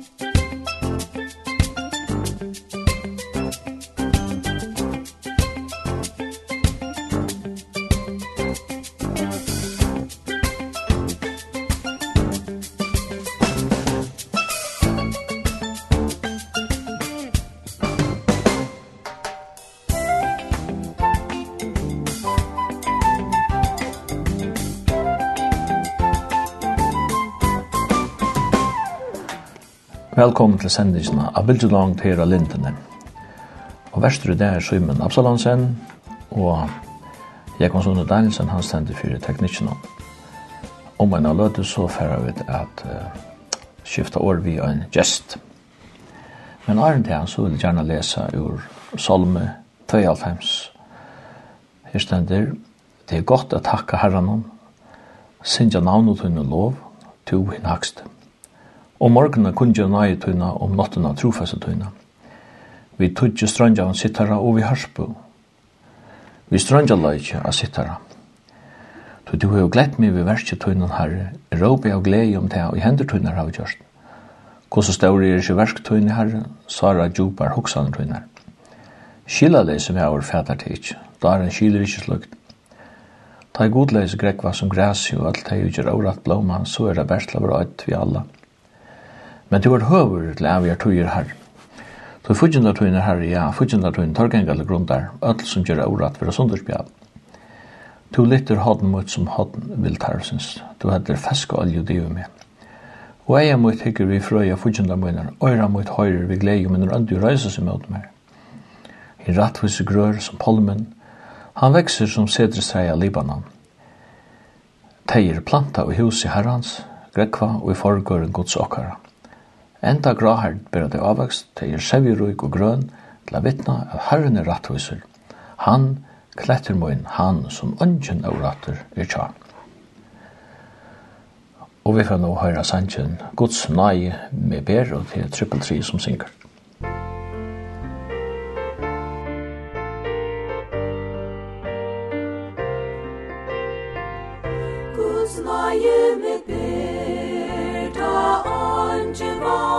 Musik Velkommen til sendisene av Bildjelangt her av Lindene. Og verstre det er Simon Absalonsen, og jeg Jekon Sunde Danielsen, han stender for teknikken. Om en av løte så færre vi at uh, skifte år vi en gest. Men er det så vil jeg gjerne lese ur Salme 92. Her stender, det er godt å takke herren om, sindja navnet hun lov, to hin hakste og morgenen kunne jeg nøye tøyna om nottena trofeste tøyna. Vi tog ikke strandja av sittara og vi harsbo. Vi strandja la ikke av sittara. Så du har jo glett meg ved verset tøynen herre, råpe av glede om det, og i hender tøyner har vi gjørst. Hvordan står er ikke versk tøyne herre, Sara djupar hoksan tøyner. Skila det som jeg har fætter til ikke, da er en skiler ikke slukt. Ta i godleis grekva som græs og alt det gjør året blåma, så er det bært lavrøyt vi alla. Men det var høver til av jeg tøyer her. Så fudgjenda tøyene her, ja, fudgjenda tøyene tar gengar til der, öll som gjør orat for å sundersbjall. Du lytter hodden mot som hodden vil tarsens. Du hadder fesk og olje divu med. Og eia mot hikker vi frøya fudgjenda møyner, øyra mot høyre vi glegi men røndu røysa seg mot mer. I rattvise grør som polmen, han vekser som sedrestreia Libanon. Teier planta og hus i herrans, grekva og i forgåren gods okkara. Enda grahard ber det avvokst, til er sevjeruik og grøn, til å vittna av herren er rattviser. Han, kletter moin, han som ønsken av ratter er tja. Og vi får nå høyra sannsyn, Guds nei med ber, og til er trippel tri som synger.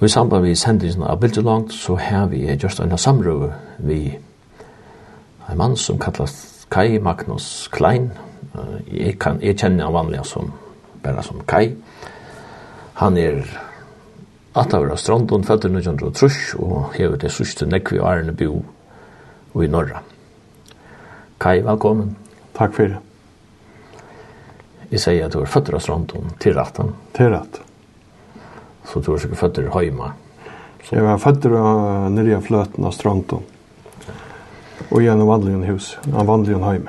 Og i samband med sendingen av Bildelangt så har vi just en samrøve vi en mann som kallas Kai Magnus Klein. Jeg, kan, jeg kjenner han vanlig som, bare som Kai. Han er Atavra Strandon, født i 1903, og hever det sørste nekvi og Arne Bo og i Norra. Kai, velkommen. Takk for det. Jeg sier at du er født av Strandon, til retten. Til retten så tror jag att fötter hemma. Så jag var fötter uh, nere i flöten av Stronton. Och genom vandlingen hus, han vandlingen hem.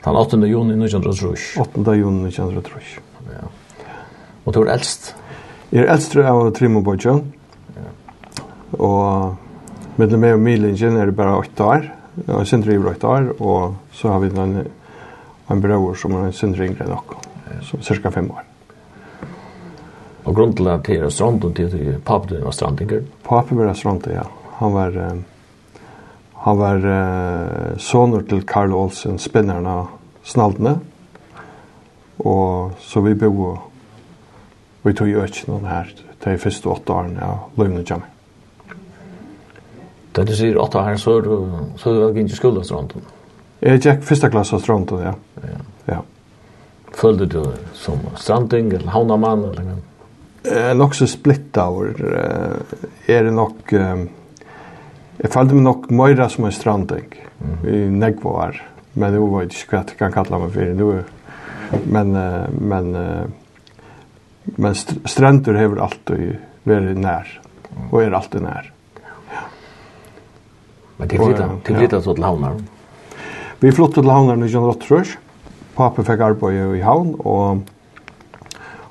Han 8 juni 1903. 8 juni 1903. Ja. Och tror äldst. Är er äldst av Trimobojön. Ja. Och med det med Milingen är det bara 8 år. Jag syns driver 8 år och så har vi en en bror som är syns ringre nog. Så cirka 5 år. Og grunnen til at det er stranden til at papen din var strandinger? Pappa var strandet, ja. Han var, um, han var uh, soner til Karl Olsen, spinneren av Snaldene. Og så vi bo vi tog jo ikke noen her de første åtte årene av Løgne Jammer. Da du sier åtte her, så er du, så er du vel ikke skuld av stranden? Jeg gikk første klasse av stranden, ja. ja. ja. Følte du som stranding eller havnamann eller noe? eh nok så splittar är det nog jag fallde meg nok mera som en stranding i negvar men det var inte skvätt kan kalla meg för nu men men men st stränder hever alltid varit nær, og er alltid när Men det flyttar til flytta så till havnar. Vi flyttet til havnar i John Rottrush. Pappa fikk arbeid i havn, og,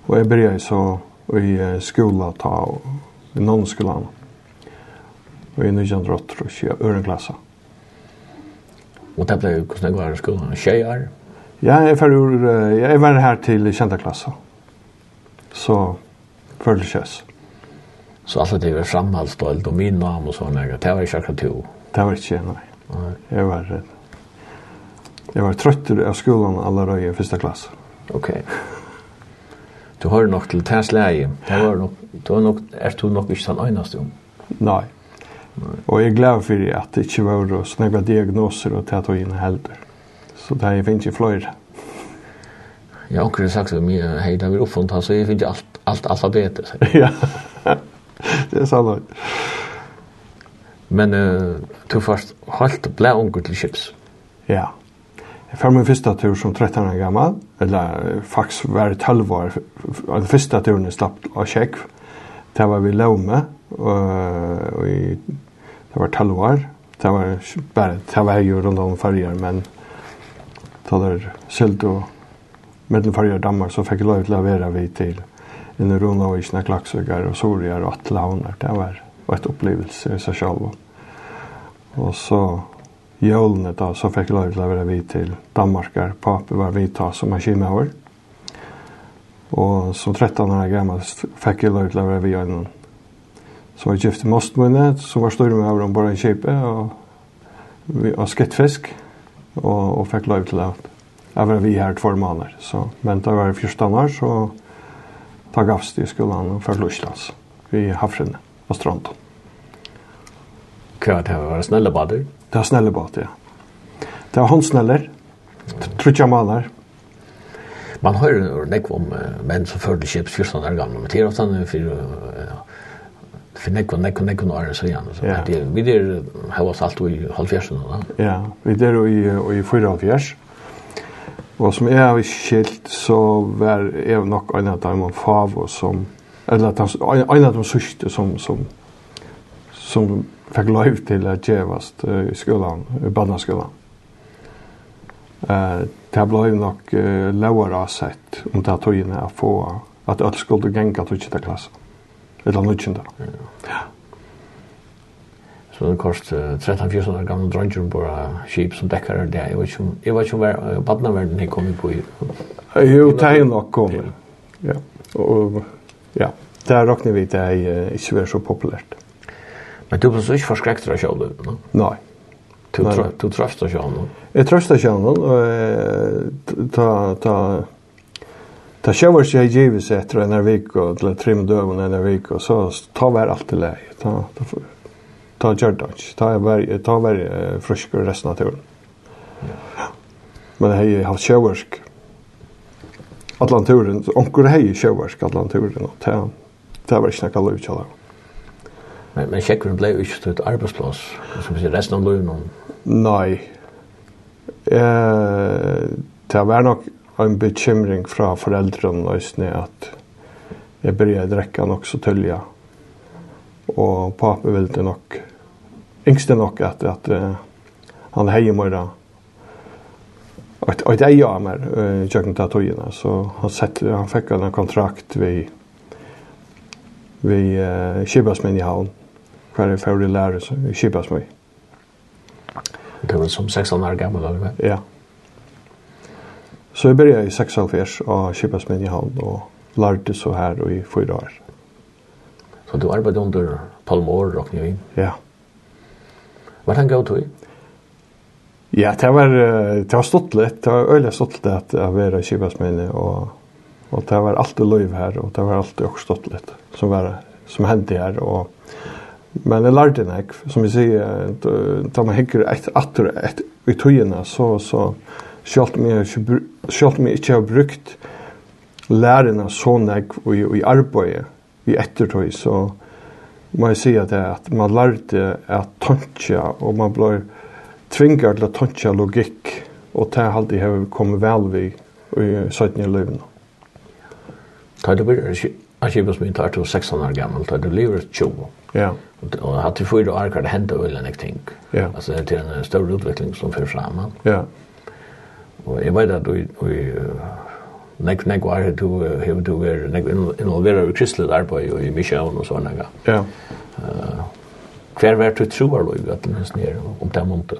og jeg begynte så i skola ta i nonskolan. Og i 1908 og i ørenklassa. Og det ble hvordan går i skolan? Tjejer? Ja, jeg, ur, jeg var her til kjente klassa. Så følte kjøs. Så alt det var samhalsdølt og min navn og sånne. Det var ikke akkurat to. Det var ikke, nei. nei. Jeg var redd. Jeg var trøtter av skolan allerede i første klasse. Okej. Okay du har nok til tæs leie. Det var nok, du har nok, er du nok ikke den øyneste om? Nei. Og jeg er glad for at det ikke var sånne var diagnoser og tæt og inn helder. Så det er finnes ikke flere. Ja, onker har sagt så mye, hei, det er oppfunnet, så jeg finner alt, alt alfabetet. Ja, det er sant. Men uh, du først holdt blæ unger til chips. Ja. Ja. Jeg fer min første tur som 13 år gammal, eller faktisk var det 12 år, den første turen jeg slapp av kjekk, det var vi laume, og, og i, det var 12 år, det var bare, det var jo rundt om farger, men da der sylt og mellom farger dammar, så fikk jeg lov til å være vi til en rundt av isne klaksøkker og sorger og atlavner, det var, var et opplevelse i seg selv. Og så jólene da, så fikk jeg lov til å være vi til Danmarkar. Pape var vi ta som maskinmauer. Og som 13 år gammel fikk jeg lov til å være vi gjennom. som var gift i Mostmunne, som var større med over om bare i kjipe, og, og skettfisk, og, og fikk lov til å være vi her två måneder. Så, men da var jeg 14 år, så ta gavst i skolan og fikk Luslands, i Havrinne og Strandon. Kvart här var snelle bader. Det var snelle båt, ja. Det var håndsneller, Trutja maler. Man hör jo nek om uh, menn som förde chips 14 år gamla. Men det är ofta för uh, for och nek och nek och några så igen. Så det är, vi der har oss alt i halvfjersen. da. Ja, vi där i, i fyra halvfjärs. Og som jeg har skilt, så var jeg nok en av dem og favo som, eller en av dem sørste som, som, som fikk lov till att gevast i skolan, i barnaskolan. Eh, det ble nok uh, lägre sett om det här togene å få at alle skulle gänga till utkita klasse. Eller nutjende. Ja. Så det kost 13-14 år gamle dronjer på skip som dekkar det. Jeg vet ikke om, jeg vet ikke om hver badnaverden jeg kom på. Jo, det er nok kommet. Ja. Og, ja. Det er råkner vi det er ikke vært så populært. Men du blir så ikke forskrekt av kjølen, no? Nei. Du, tr du trøst trøster kjølen? Jeg trøster kjølen, og ta, ta, ta kjøver seg givet seg etter en vik, og til trim døven en vik, og så ta vær alt til lei. Ta, ta, ta gjør det ikke. Ta vær, ta vær frisk resten av turen. Men jeg har kjøversk. Atlanturen, onkur hei kjøversk Atlanturen, og ta, ta var ikke noe lov kjølen. Men men checkar blev ju stött arbetsplats som vi resten av lönen. Nej. Eh det var nog en bekymring fra foreldrene løsne at jeg begynte å drekke nok så tølja. Og pappa ville nok, yngste nok at, at uh, han heier mora og et det är meg i kjøkken til togene. Så han, sett, han fikk en kontrakt ved, vi uh, Kibasmin i havn hver jeg får i lære i Kibasmøy. Det var som 16 år gammel, eller hva? Ja. Så jeg begynte i 6 år og av Kibasmøy i havn, og lærte så her i fyra år. Så du arbeidde under Palmor og Knivin? Ja. Var det en god tog? Ja, det var, det var stått litt. Det var øyelig stått litt at jeg var i Kibasmøy, og og det var alltid løyv her og det var alltid også stått litt som var som hendte her og Men jeg lærte nek, som jeg sier, da man hikker et atter et i tøyene, så, så selv om jeg ikke, selv om ikke har brukt lærerne så nek og i, i arbeidet i ettertøy, så må jeg si at, det, at man lærte at tøntja, og man ble tvingar til å tøntja logikk, og det har alltid har kommet vel vi i 17. løvene. Tar du blir, Archibus min tar til 16 år gammel, tar du lever 20 Ja. Och har till fyra år kan det hända väl en ting. Ja. Alltså det är en stor utveckling som för fram. Ja. Och jag vet att vi vi nek nek var det du hur du är nek involverad i kristligt arbete och i mission och såna. Ja. Eh kvar vart du tror då att det är ner om det monte.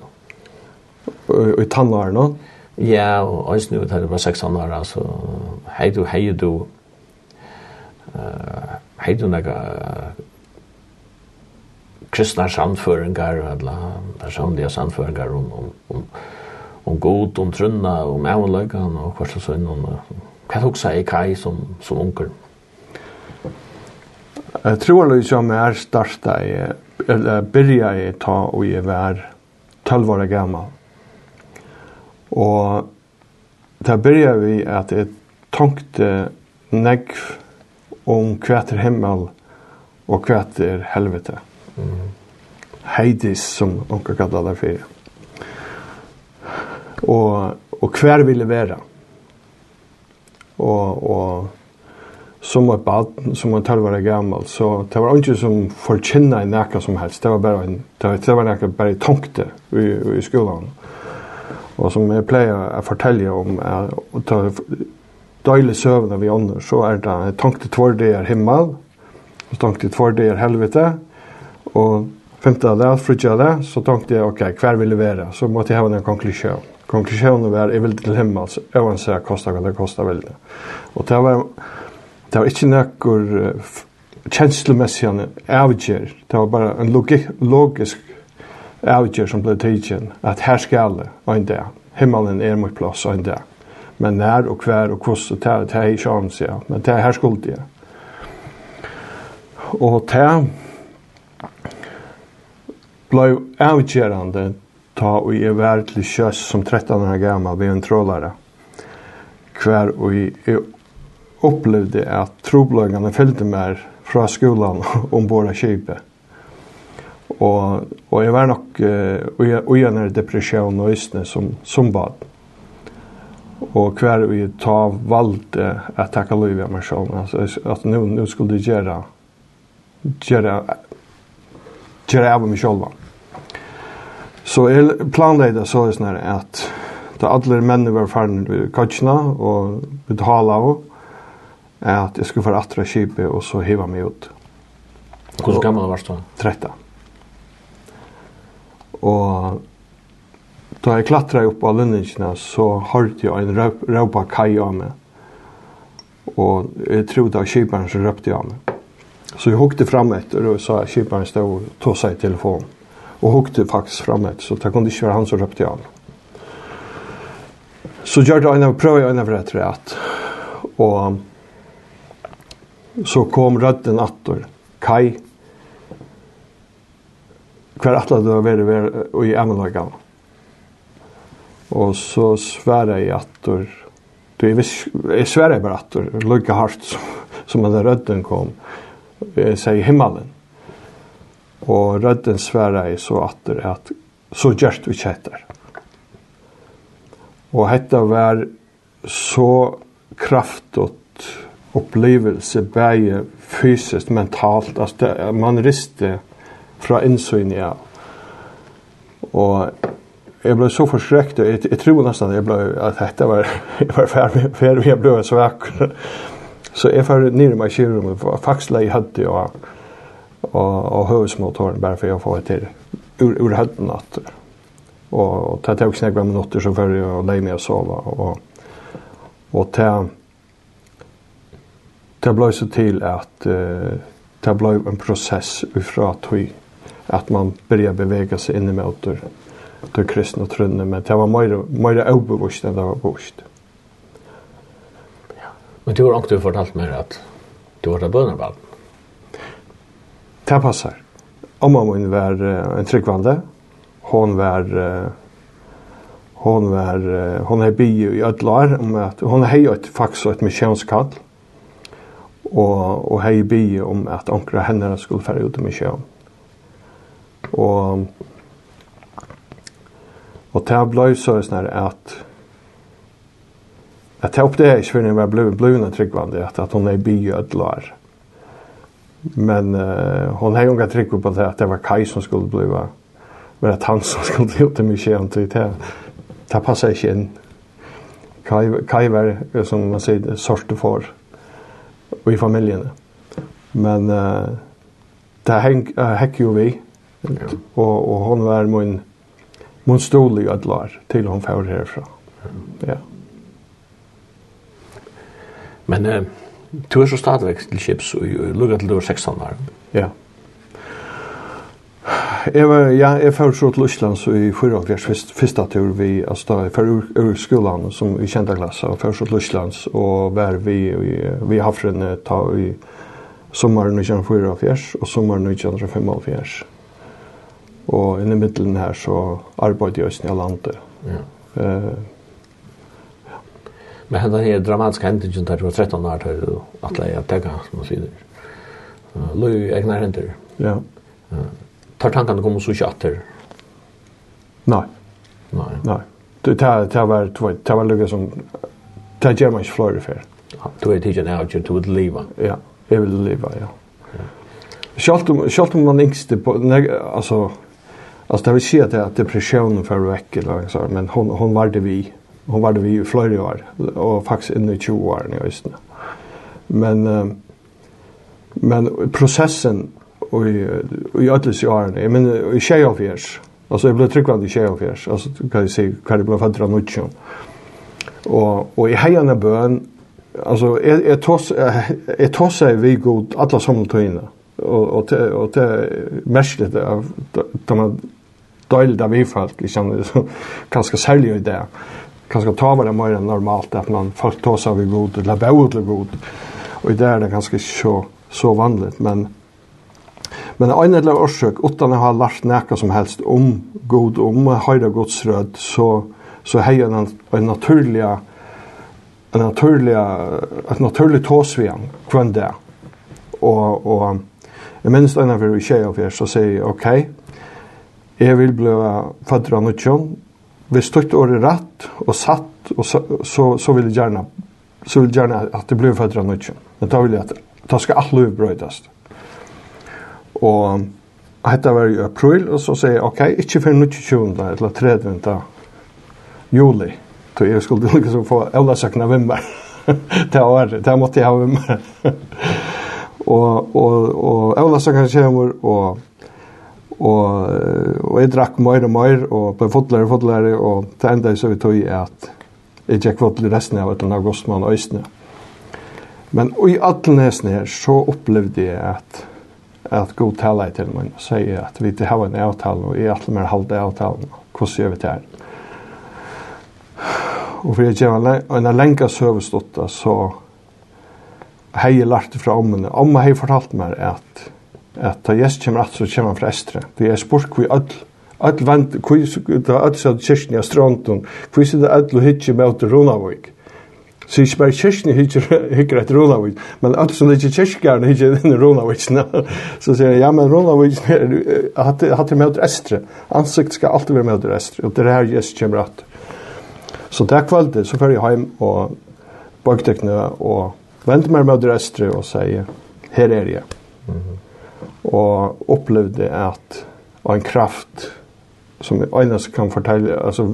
Och i tannlar då? Ja, och ens nu det var 16 år alltså hej du hej du eh hej du några kristna samføringar, eller personlige samføringar om, om, om, om god, om trunna, om avløygan, og hva slags sånn, hva tok seg i kai som, som unger? Jeg tror det som er starta i, eller byrja i ta og i vær 12 år gammal. Og da byrja vi at jeg tankte negv om hva er himmel og hva er helvete. Mm Heidis som onka kallar det för. Och och kvar ville vara. Och och som var barn som var 12 år gammal så det var inte som forkynna i näka som helst det var bara en det var, det var näka bara tonkte i, i skolan och som jag plejer att fortälja om att ta dåliga sövna vi ånder, så är det tonkte det er himmel och tonkte det er helvete Og femte av det, frutje av det, så tenkte jeg, ok, hver vil jeg være? Så måtte jeg ha en konklusjon. Konklusjonen var, jeg vil til himmels, uansett kosta hva det kosta veldig. Og det var, det var ikke noen uh, kjenslemessig avgjør, det var bare en logik, logisk avgjør som ble tidsen, at her skal det, og en dag. Himmelen er mot plass, og en dag. Men när och kvar och kost och tär, det är i chans, ja. Men det här skulle det. Och tär, blev avgjerande ta og jeg var til kjøs som 13 år gammal ved en trålare. Hver og jeg opplevde at trobløgene fylte meg fra skolan ombord av kjøpet. Og, og jeg var nok uh, ui depresjon og østene som, som bad. Og hver og jeg ta valgte at takka liv av meg selv. Altså, at nu, nå skulle jeg gjøre gjøre gjøre av meg selv. Så jeg planlegde så er sånn at da alle mennene var ferdig ved kajtjene og betala av, at jeg skulle få atre kjipet og så hiva meg ut. Hvor gammel var du? 13. Og da jeg klatra opp av lønningene, så hørte jeg en røp, røpa kaj av meg. Og jeg trodde av kjiperen som røpte av meg. Så jeg hukte frem etter og sa at kjiperen stod og tog seg i telefonen og hukte faktiskt framåt så det kunne ikke være han som røpte av. Så gjør det en av prøve en av rett rett. Og så kom rødden atter, Kai. Hver atla du har vært vær, i Amalagam. Og så sværa jeg atter, Du, jeg, jeg sværa jeg bare atter, Lykke hardt som, som at rødden kom. Jeg sier himmelen. Og rødden sværa i så atter at så gjørt vi kjetter. Og hetta var så kraftigt opplevelse bare fysiskt, mentalt, at det, man riste fra innsyn i av. Og jeg ble så forskrekt, og jeg, jeg tror nesten jeg ble, at dette var, jeg var ferdig, ferdig, jeg ble så akkurat. Så jeg var nere med kjøren, og faktisk la jeg hadde, og och och husmotorn bara för å få det til ur ur hödden att och ta tog några minutter så för jag lägga mig och sova och och ta ta blev så till att uh, ta blev en process ifra att att man börjar bevega sig inn i möter till kristna trunne men det var mer mer overbevist enn det var bevust. Men du har også fortalt mig att du har varit bönarvald. Det passar. Amma min var uh, en tryggvande. Hon var uh, hon var uh, hon är bio i ödlar om att hon har ett fax och ett missionskall. Och och hej bio om att ankra henne skulle färja ut i mission. Och och det blev så när att att ta upp det här, för när jag blev blivna tryggvande att, att hon är bi i ödlar. Men uh, hon har ju inga tryck på det att det var Kai som skulle bli va. Men att han som skulle bli ut med tjejen till det. Det passar inte in. Kai, Kai var som man säger sorte för i familjen. Men uh, det häng, uh, häck ju vi. Och, och hon var min, min stol i ödlar till hon får härifrån. Ja. Men... Uh, Du er så stadigvæk til chips, og lukket til du er 16 år. Ja. Jeg var, ja, jeg førte så til Østland, så i fyrre og græs første tur vi, altså da, for ur skolan som i kjente klasse, og førte så til Østland, og var vi, vi vi har frenne ta i sommeren 1974 og sommeren 1975. Og inni middelen her så arbeidde jeg i landet. Ja. Uh, Men henne her dramatiska hendingen der det var 13 år til du att lägga tega, som man sier. Lui egnar hender. Ja. Tar tankene kom så ikke atter? Nei. Nei. Nei. Det var, det var lukket som, det gjør man ikke fløyre. Du er tidsen her, du vil leva. Ja, jeg vil leva, ja. Sjalt om, sjalt om man yngste, altså, alltså det vill säga att depressionen för veckor, men hon, hon var det vi hon var det vi i flera år och faktiskt inne i 20 år i Östna. Men men processen och i ödlis i åren, jag menar i tjej av fjärs. Alltså jag blev tryggvand i tjej av fjärs. Alltså kan jag säga, kan det bli född av nutjon. Och, och i hejande bön, alltså jag, jag, tos, jag tossar vi god alla sommeltöjna. Och, och, te, och det är av att man döjligt av ifall, liksom, ganska särlig i det kanske ta vara mer än normalt att man folk tar sig vid god eller bor till god. Och i det är det ganska så, så vanligt. Men, men en eller orsak, utan att ha lärt något som helst om god, om höjda gods röd, så, så har jag en, en naturliga en naturliga ett naturligt tåsvän kvann där. Och, och Jeg minns den här för tjej av er så sier jeg, okej jeg jag vill bli fødder av nutjon hvis tøtt år er rett og satt, og så, så, så vil jeg gjerne, så vil jeg gjerne at det blir fødder av nødgjøn. Men da vil jeg at da skal alt løy brøydes. Og dette var i april, og så sier jeg, ok, ikke før 20. eller 30. juli. Så jeg skulle liksom få avlasøk november til året. Det måtte jeg ha med meg. og og, og avlasøkene kommer, og Og, og jeg drakk mer og mer, og på fotler og fotler, og til enda så vi tog at jeg gikk til resten av etter augustmann og østene. Men i alle her så opplevde jeg at at god tala til meg og sier at vi til har en avtale, og jeg alle mer halde avtalen, hvordan gjør vi det her? Og for jeg gjør en lenka søvestått, så hei jeg lærte fra ommene. Omma hei fortalt meg at at da Jesus kommer at så kommer han fra Estre. Det er spurt hvor alle All vant, kui da all sad kyrkni av strandun, kui sida all og hitje med åter Runavik. Så ikke bare kyrkni hikker etter Runavik, men all som ikke kyrkjarne hitje inn i Runavik. Så sier jeg, ja, men Runavik hatt er med åter Estre. Ansikt skal alltid være med åter Estre, og det er her Jesus kommer at. Så det er kvalde, så fyrir jeg heim og baktekne og venter meg med åter Estre og sier, her er jeg. Mm -hmm og opplevde at en kraft som enast kan fortelle, altså,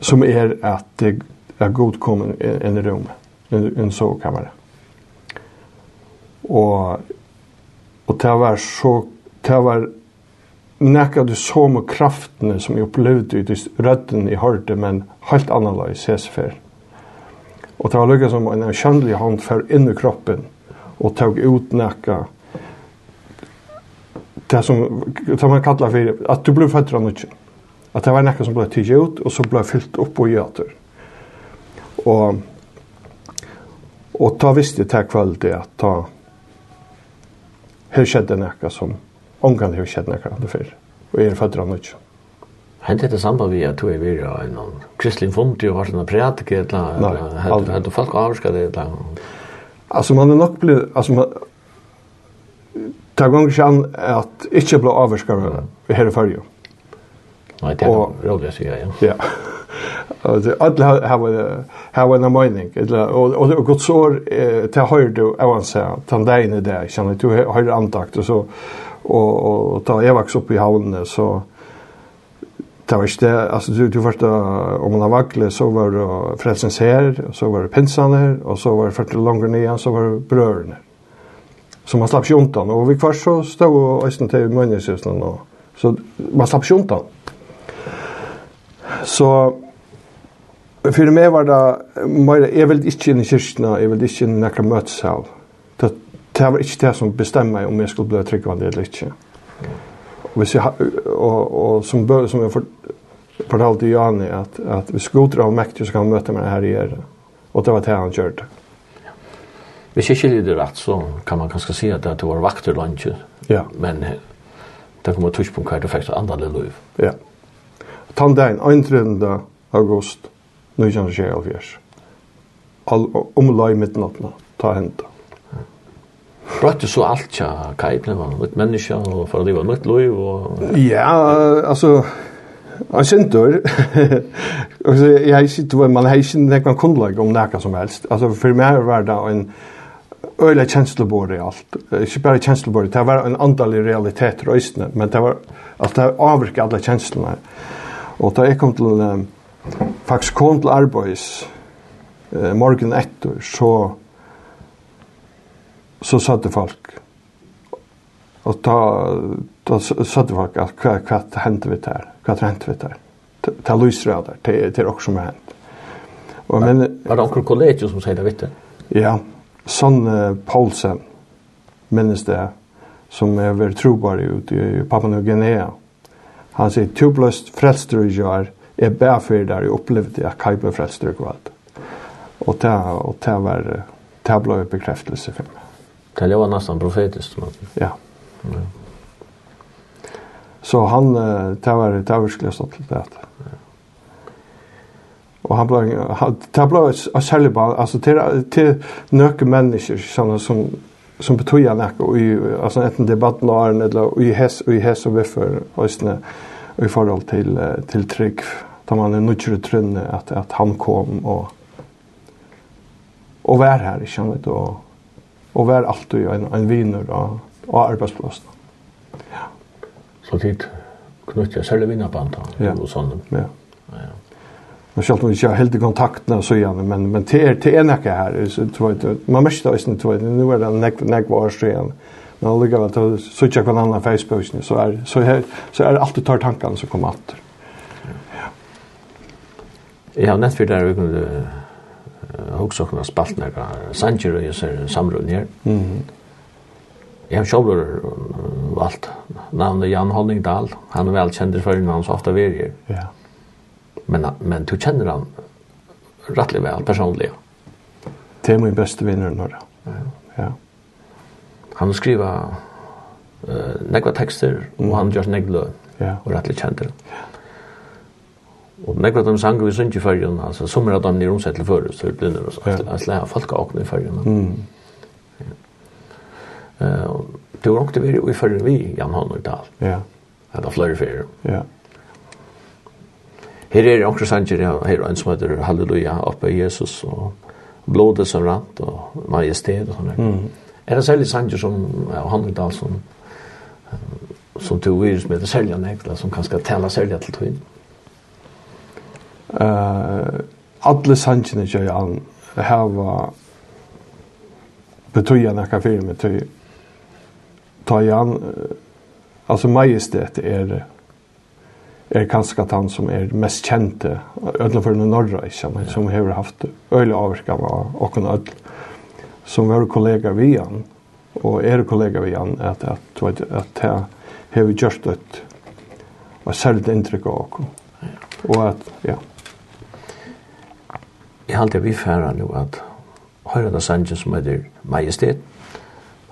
som er at det er godkommen en rom, en, en sovekammer. Og, og det var så, det var nekka du så med kraftene som jeg opplevde ut i rødden i hørte, men helt annerledes hesfer. Og det var lukket som en kjønnelig hånd for inn i kroppen og tog ut nekka det som som man kallar för att du blev född av nutchen. Att det var något som blev tidigt ut och så blev fyllt upp och göter. Och och ta visst det här kväll det att ta hur skedde något som omgång hur skedde något annat för och är född av nutchen. Hent det samband vi att vi är ha en kristlig fond ju har såna prædik eller hade folk avskade det. Alltså man är nog blev alltså man Det går ikke an at ikke ble avvarskar her i fyrje. Nei, det er rolig å si, ja. Ja. Alle har en mening. Og det er godt sår, det høyre du, jeg vil si, den inn i det, kjenner du høyre antakt, og så, og da jeg vaks opp i havnene, så, det var ikke det, altså du, du først, om man har vaklet, så var det frelsens her, så var det pinsene her, og så var det først langer nye, så var det brørene her som man slapp sjuntan undan. Og vi kvar så stod og østen til mønneshusen. Så man slapp sjuntan. Så for meg var det mer, jeg ville ikke inn i kyrkene, jeg ville ikke inn i nekra møtesal. Det, det var ikke det som bestemmer om jeg skulle bli tryggvandig eller ikke. Og, hvis jeg, og, og som, bør, som jeg for, fortalte Jani at, at hvis Gud av mektig så kan han møte meg her i gjøre. Og det var det han gjør. Hvis jeg skiljer det rett, så kan man kanskje si at det var vakter lunsje. Ja. Men det kommer tusk på hva du fikk andre liv. Ja. Tandein, 31. august 1924. All, om lai midnattna, ta henta. Brøtte så alt tja kajpne, man var et menneske, og for å leve nytt liv. Og... Ja, altså, Han synder. Och så jag sitter man har ikke nekvann kunnlag om näka som helst. Alltså för mig var det en öle känslobord i allt. Inte bara känslobord, det var en andalig realitet røysene, men det var att det avvirket alla känslorna. Och då jag kom till um, faktiskt kom till arbeids uh, morgen etter, så så satte folk og ta ta satte folk at hva hva hendte vi der hva hendte vi der ta lyser av der til til også som hent og men var det onkel kollegium som sier det vet du? ja Sonne Paulsen, minnes det, som er veldig trobar ut i Papua New Guinea. Han sier, tubløst frelster i jar, er bæfyr der jeg opplevde at Kai ble frelster i kvalt. Og det, og det var, det ble en bekreftelse for meg. Det var nesten profetisk. Men... Ja. ja. Så han, det var, det var skulle stått til det. Ja. Och han blev det blev ett särskilt alltså till till nöke människor såna som som betyder något och i alltså ett debatt när eller i häs i häs och för ösne i förhåll till till tryck där man är nutjer trunne att att han kom och och var här i kännet och och var alltid en en vinner och och arbetsplatsen. Ja. Så tid knutte sälja vinnarband och sånt. Ja. Ja. Nu skall vi inte helt i kontakt med så igen men men det är det är näka här så tror jag man måste ha sin tror nu är det näck näck var så igen. Men jag lägger att så checka på annan Facebook så är så här så är det alltid tar tankarna som kommer åter. Ja. har näst för där vi kunde också kunna spalt några Sanjiro ju så samråd ner. Jag har själv valt namnet Jan Hollingdal. Han är välkänd för innan så ofta vi är. Ja men men du känner han rättligt väl personligt. Det är min bästa vinner nu då. Ja. Han skriver eh uh, några texter mm. och han gör några glö. Ja. Och rättligt känner. Ja. Och några av de sanger vi synger i färgen alltså som är att de är omsättliga förr så blir det så att lära folk att i färgen. Mm. Eh, du har också varit i färgen vi Jan Hannertal. Ja. Eller flera färger. Ja. Her er onkur sanger, her er en som heter Halleluja, oppe Jesus, og blodet som rant, og majestet og sånne. Mm. Er det særlig sanger som ja, Hanneldal som som tog virus med det særlig nekla, som kanskje tala særlig til tog inn? Uh, alle sangene kjøy han, her var betøya nekka fyrir med tøy, ta i an, altså majestet er er kanskje han som er mest kjente, ødelen norra, ikke, men som har haft øyelig avvirkan av åkken ødel, som var kollega vi han, og er kollega vi han, at, at, at, at jeg har gjort et, et særlig inntrykk av åkken. Og at, ja. Jeg halte vi færa nu at høyre da sangen som heter Majestet,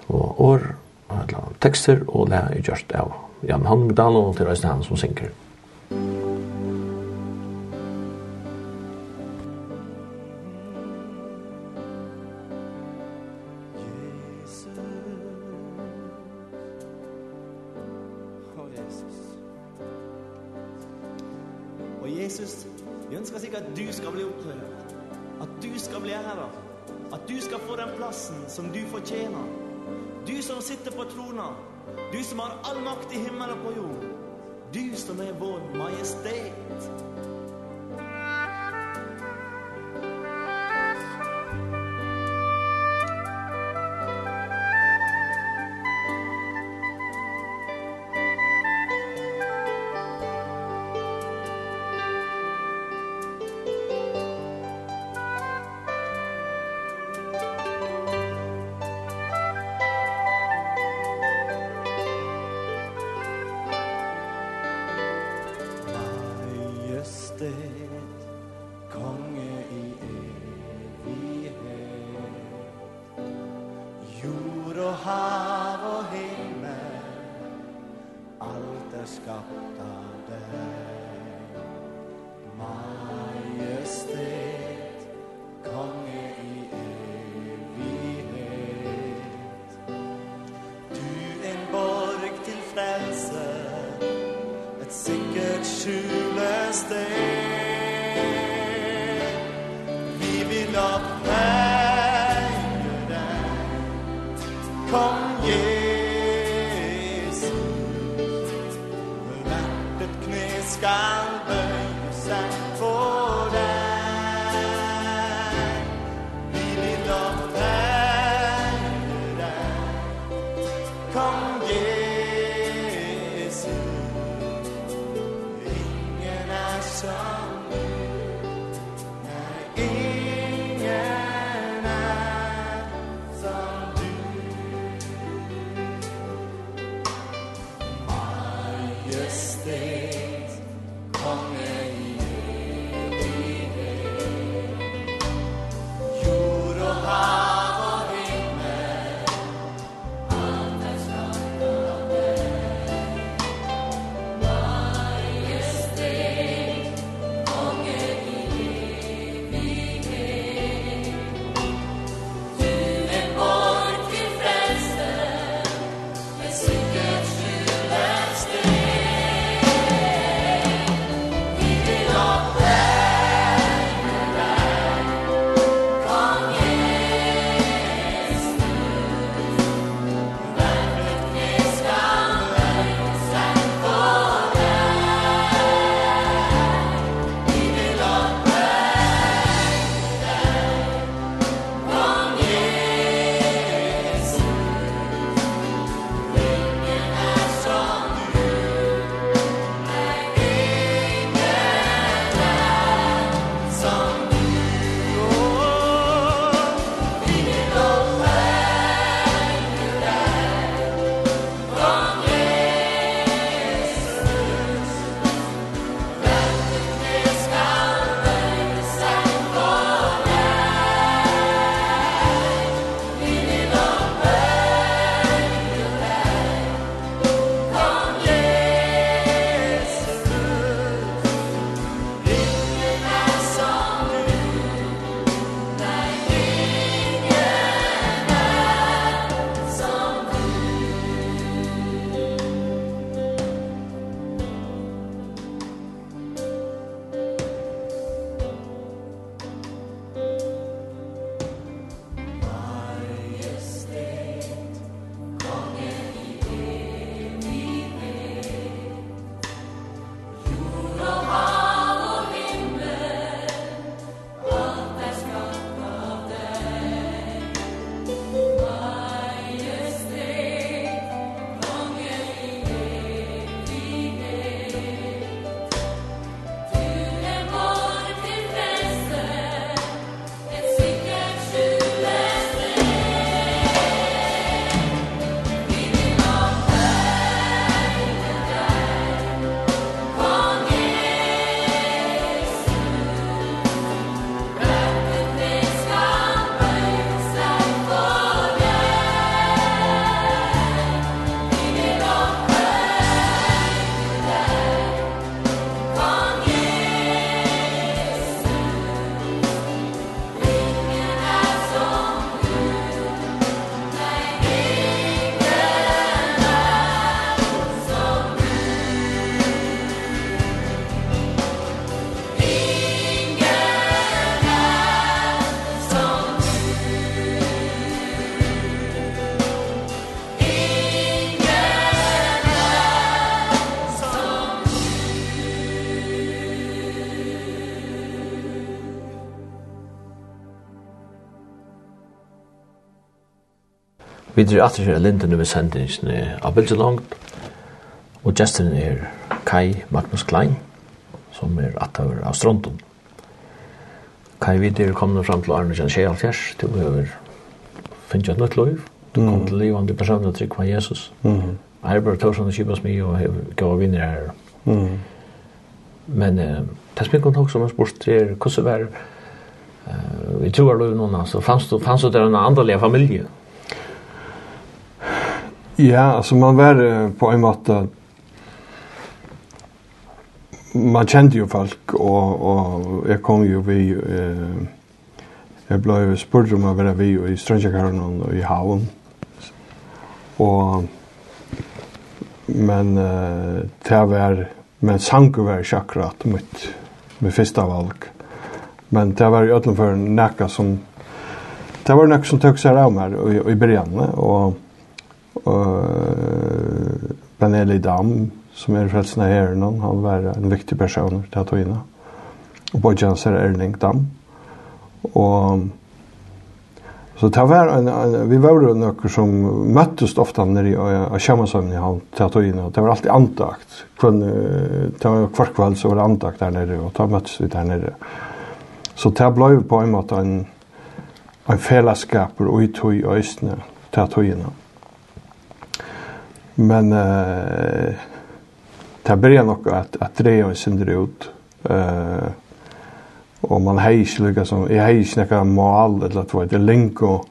og år, tekster og det er gjørst av Jan Holmdal og til Øystein han som synker. Jesus, vi ønsker sikkert at du skal bli opplevd. At du skal bli æra. At du skal få den plassen som du fortjener. Du som sitter på trona. Du som har all makt i himmelen og på jorden du som är vår majestät. skapta dig. Man Vi drir atter her lindene ved sendingsene av Bildjelangt, og gesten er Kai Magnus Klein, som er atter av Stronton. Kai, vi drir kommer fram til Arne Kjell Kjell til å høre finnes et nytt liv. Du kom til livet livende personen og trygg på Jesus. Mm. bare Torsen og Kibas mye og gav vinner her. Mm. Men eh, det som jeg kunne også har spørst er hvordan var vi tror at det var noen, så fanns du, fanns du der en annerledes familie. Mm Ja, alltså man var på en måte man kjente jo folk, og, og jeg kom jo vi, eh, jeg ble jo spurt om å være vi i Strøndjakaren og i Havn. Og, men eh, det var, men sangen var ikke akkurat mitt, mitt første valg. Men det var i ødelen for nekka som, det var nekka som tøk seg av meg i, i begynnelsen, og Og Benelli Dam, som er frelsen av herren han var en viktig person til å ta inn. Og Bojans er Erling Dam. Og så det var en, en vi var jo noen som møttes ofte nere i av Kjemmasøvn i han til å ta og Det var alltid antakt Kvann, det var hver kveld så var det antakt der nere, og da møttes vi der nere. Så det ble jo på en måte en, en fellesskap og i tog i østene til å inn. Men eh det börjar nog att att dreja och syndra ut. Eh och man hejs lika som jag hejs några mål eller att det länk och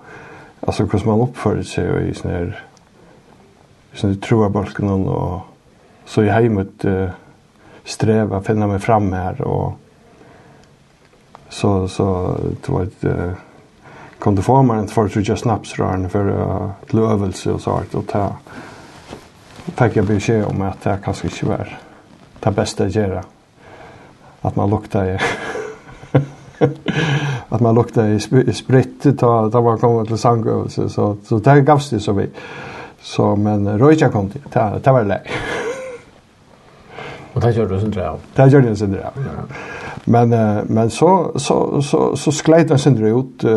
alltså hur man uppför sig i sån här sån tror troa balken och så jag hemmet uh, sträva finna mig fram här och så så det var ett eh, kom det få mig en för att just snaps rörande för uh, lövelse och så art och ta fikk jeg beskjed om at det kanskje ikke var det beste å gjøre. At man lukta i at man lukta i sp spritt da, da man kom til sangøvelse. så så där gavs det så vi så men røyja kom til. Det, det var lei. Og det gjør du sen där. Där gjorde jag sen där. Ja. Men uh, men så så så så skleit det sen ut uh,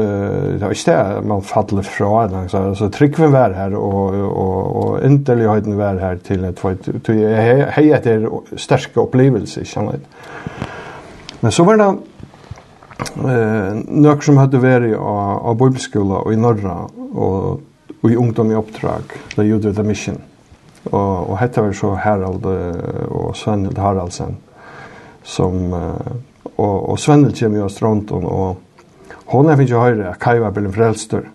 det var inte man faller fra alltså så tryck vi var här och och och inte jag var här till ett för till hej etter starka upplevelser känner. Men så var det eh några som hade varit av, av bibelskola och i norra och och i ungdom i uppdrag där gjorde the mission och och hette var så Harald och Sven Haraldsen som uh, og, og Svennel kommer jo av og hon er finnes jo høyre, at Kai var blitt frelstur.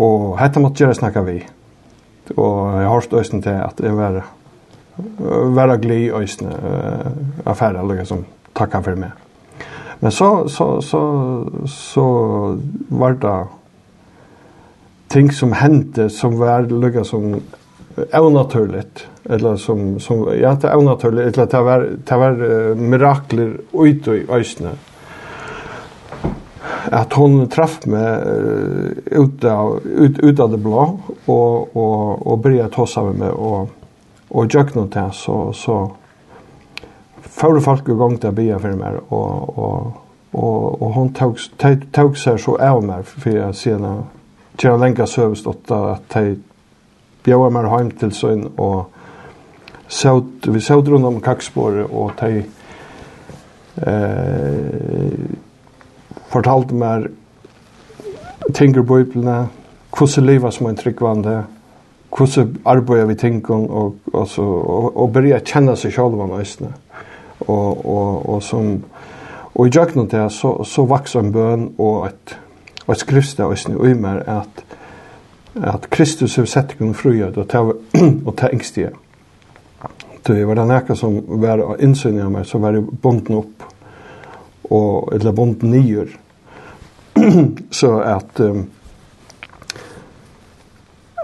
Og hette måtte gjøre snakka vi. Og jeg har hørt øyne til at jeg var, var gli øyne uh, affære, eller som takka for meg. Men så, så, så, så var det ting som hendte som var lukka som onaturligt eller som som ja det onaturligt eller det var det var uh, mirakler ut i ösnen att hon träff med uh, ut av ut, ut av det blå och och och började tossa med mig och och jag knot där så så för folk igång där be för mig och och och och hon tog tog sig så av mig för att sedan Tjena länka sövstått att bjóa mer heim til søgn og saut, vi saut rundt om kaksporet og teg eh, fortalte mer tinker bøyblene, hvordan livet som en tryggvande, hvordan arbeider vi tingene, og, og, så, og, og begynne å kjenne seg selv om østene. Og, og, og, som, og i døgnet det så, så vokser en bøn og et, og et skriftsteg østene i meg at at Kristus har sett igång fröjd och ta och ta ängstige. Det var den näka som var innsynning av mig så var det bonden upp och eller bonden nyer. så att um,